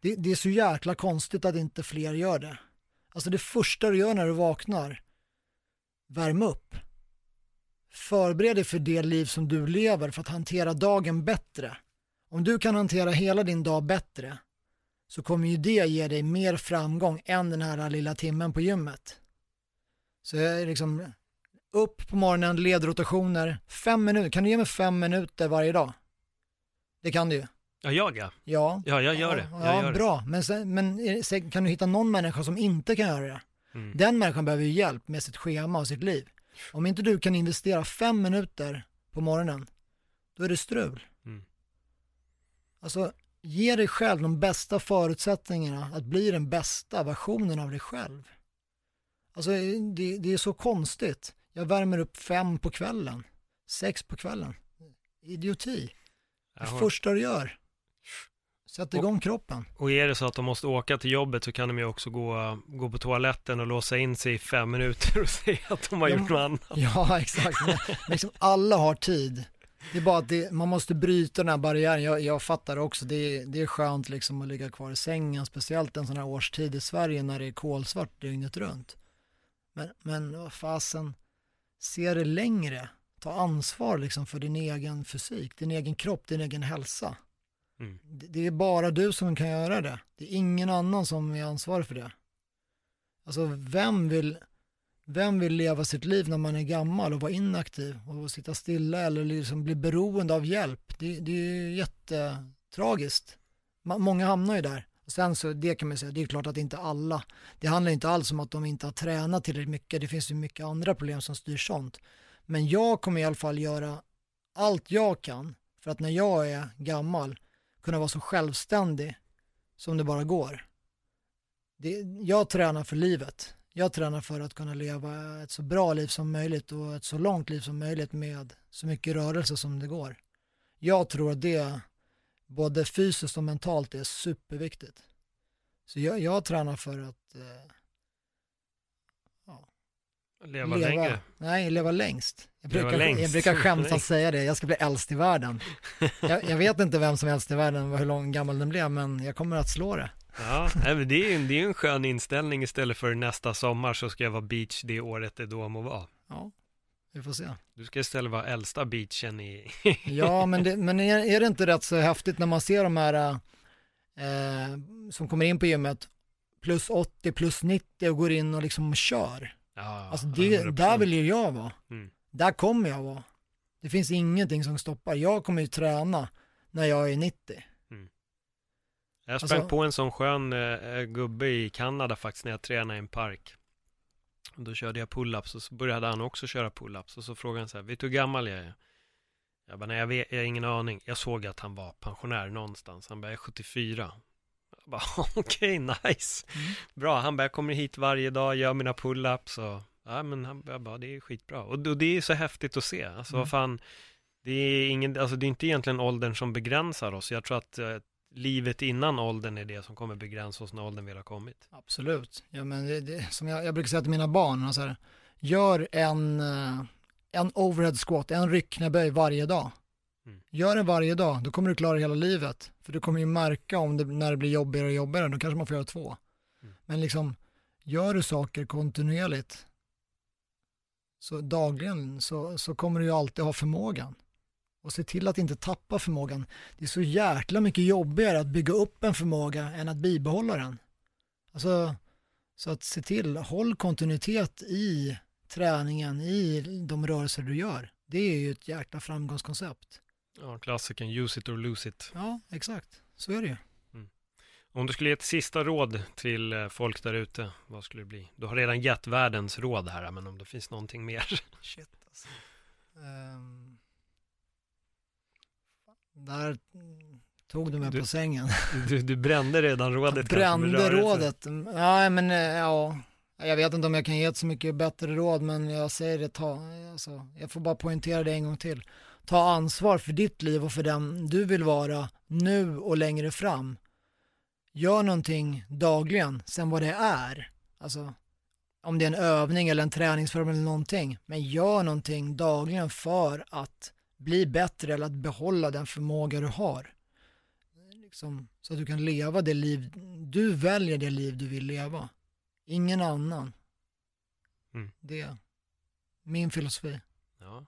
Det, det är så jäkla konstigt att inte fler gör det. Alltså det första du gör när du vaknar, värm upp. Förbered dig för det liv som du lever för att hantera dagen bättre. Om du kan hantera hela din dag bättre så kommer ju det ge dig mer framgång än den här lilla timmen på gymmet. Så jag är liksom upp på morgonen, ledrotationer, fem minuter. Kan du ge mig fem minuter varje dag? Det kan du ju.
Ja, jag ja.
Ja,
ja jag gör det.
Jag ja,
gör
bra. Det. Men, sen, men kan du hitta någon människa som inte kan göra det? Mm. Den människan behöver ju hjälp med sitt schema och sitt liv. Om inte du kan investera fem minuter på morgonen, då är det strul. Mm. Alltså, ge dig själv de bästa förutsättningarna att bli den bästa versionen av dig själv. Alltså, det, det är så konstigt. Jag värmer upp fem på kvällen, sex på kvällen. Idioti. Det första du gör. Sätt igång och, kroppen.
Och är det så att de måste åka till jobbet så kan de ju också gå, gå på toaletten och låsa in sig i fem minuter och säga att de har ja, gjort något annat.
Ja, exakt. Men, liksom, alla har tid. Det är bara att det, man måste bryta den här barriären. Jag, jag fattar också, det, det är skönt liksom att ligga kvar i sängen, speciellt en sån här årstid i Sverige när det är kolsvart dygnet runt. Men, men vad fasen, se det längre. Ta ansvar liksom för din egen fysik, din egen kropp, din egen hälsa. Mm. Det är bara du som kan göra det. Det är ingen annan som är ansvarig för det. Alltså vem vill, vem vill leva sitt liv när man är gammal och vara inaktiv och sitta stilla eller liksom bli beroende av hjälp? Det, det är jättetragiskt. Många hamnar ju där. Och sen så, det kan man säga, det är klart att inte alla, det handlar inte alls om att de inte har tränat tillräckligt mycket, det finns ju mycket andra problem som styr sånt. Men jag kommer i alla fall göra allt jag kan för att när jag är gammal kunna vara så självständig som det bara går. Det, jag tränar för livet. Jag tränar för att kunna leva ett så bra liv som möjligt och ett så långt liv som möjligt med så mycket rörelse som det går. Jag tror att det både fysiskt och mentalt är superviktigt. Så jag, jag tränar för att eh,
leva, leva längre.
Nej, leva längst. Jag brukar, jag brukar skämta säga det, jag ska bli äldst i världen. Jag, jag, vet inte vem som är äldst i världen och hur lång gammal den blev, men jag kommer att slå det.
Ja, det är ju det är en skön inställning istället för nästa sommar så ska jag vara beach det året det då må vara.
Ja, vi får se.
Du ska istället vara äldsta beachen i...
ja, men, det, men är, är, det inte rätt så häftigt när man ser de här eh, som kommer in på gymmet, plus 80, plus 90 och går in och liksom kör. Ja, alltså det, där vill ju jag vara. Mm. Där kommer jag vara. Det finns ingenting som stoppar. Jag kommer ju träna när jag är 90. Mm.
Jag sprang alltså, på en sån skön äh, gubbe i Kanada faktiskt när jag tränade i en park. då körde jag pull-ups och så började han också köra pull-ups och så frågade han så här, vet du hur gammal jag är? Jag bara, nej jag, vet, jag har ingen aning. Jag såg att han var pensionär någonstans. Han bara, jag är 74. Okej, okay, nice. Mm. Bra, han bara, jag kommer hit varje dag, gör mina pull-ups och ja men han, jag bara, det är skitbra. Och, och det är så häftigt att se. Alltså mm. vad fan, det är ingen, alltså det är inte egentligen åldern som begränsar oss. Jag tror att eh, livet innan åldern är det som kommer begränsa oss när åldern väl har kommit.
Absolut. Ja, men det, det, som jag, jag brukar säga till mina barn, här, gör en, eh, en overhead squat, en rycknäböj varje dag. Mm. Gör det varje dag, då kommer du klara hela livet. För du kommer ju märka om det, när det blir jobbigare och jobbigare, då kanske man får göra två. Mm. Men liksom, gör du saker kontinuerligt, så dagligen, så, så kommer du ju alltid ha förmågan. Och se till att inte tappa förmågan. Det är så jäkla mycket jobbigare att bygga upp en förmåga än att bibehålla den. Alltså, så att se till, håll kontinuitet i träningen, i de rörelser du gör. Det är ju ett jäkla framgångskoncept.
Ja, klassiken, use it or lose it.
Ja, exakt. Så är det ju. Mm.
Om du skulle ge ett sista råd till eh, folk där ute, vad skulle det bli? Du har redan gett världens råd här, men om det finns någonting mer? Shit alltså. Um...
Där tog du mig du, på sängen.
Du, du brände redan rådet.
brände rådet. Ja, men eh, ja. Jag vet inte om jag kan ge ett så mycket bättre råd, men jag säger det, ta, alltså, jag får bara poängtera det en gång till. Ta ansvar för ditt liv och för den du vill vara nu och längre fram. Gör någonting dagligen, sen vad det är. Alltså, om det är en övning eller en träningsform eller någonting. Men gör någonting dagligen för att bli bättre eller att behålla den förmåga du har. Liksom, så att du kan leva det liv, du väljer det liv du vill leva. Ingen annan. Mm. Det är min filosofi.
Ja,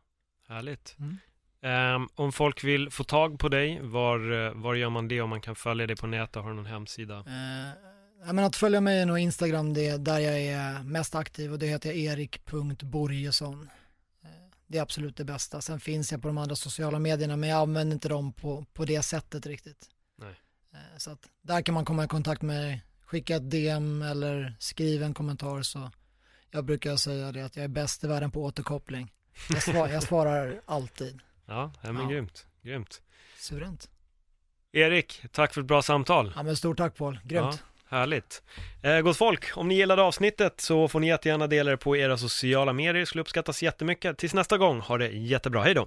härligt. Mm. Um, om folk vill få tag på dig, var, var gör man det om man kan följa dig på nätet? Har du någon hemsida? Uh,
men att följa mig är nog Instagram, det är där jag är mest aktiv och det heter jag erik.borgesson. Uh, det är absolut det bästa. Sen finns jag på de andra sociala medierna men jag använder inte dem på, på det sättet riktigt. Nej. Uh, så att där kan man komma i kontakt med mig skicka ett DM eller skriv en kommentar så jag brukar säga det att jag är bäst i världen på återkoppling. Jag, svar, jag svarar alltid.
Ja, ja men ja. grymt, grymt.
Suveränt.
Erik, tack för ett bra samtal.
Ja men stort tack Paul, grymt.
Ja, härligt. Eh, gott folk, om ni gillade avsnittet så får ni jättegärna dela det på era sociala medier, det skulle uppskattas jättemycket. Tills nästa gång, ha det jättebra, hej då!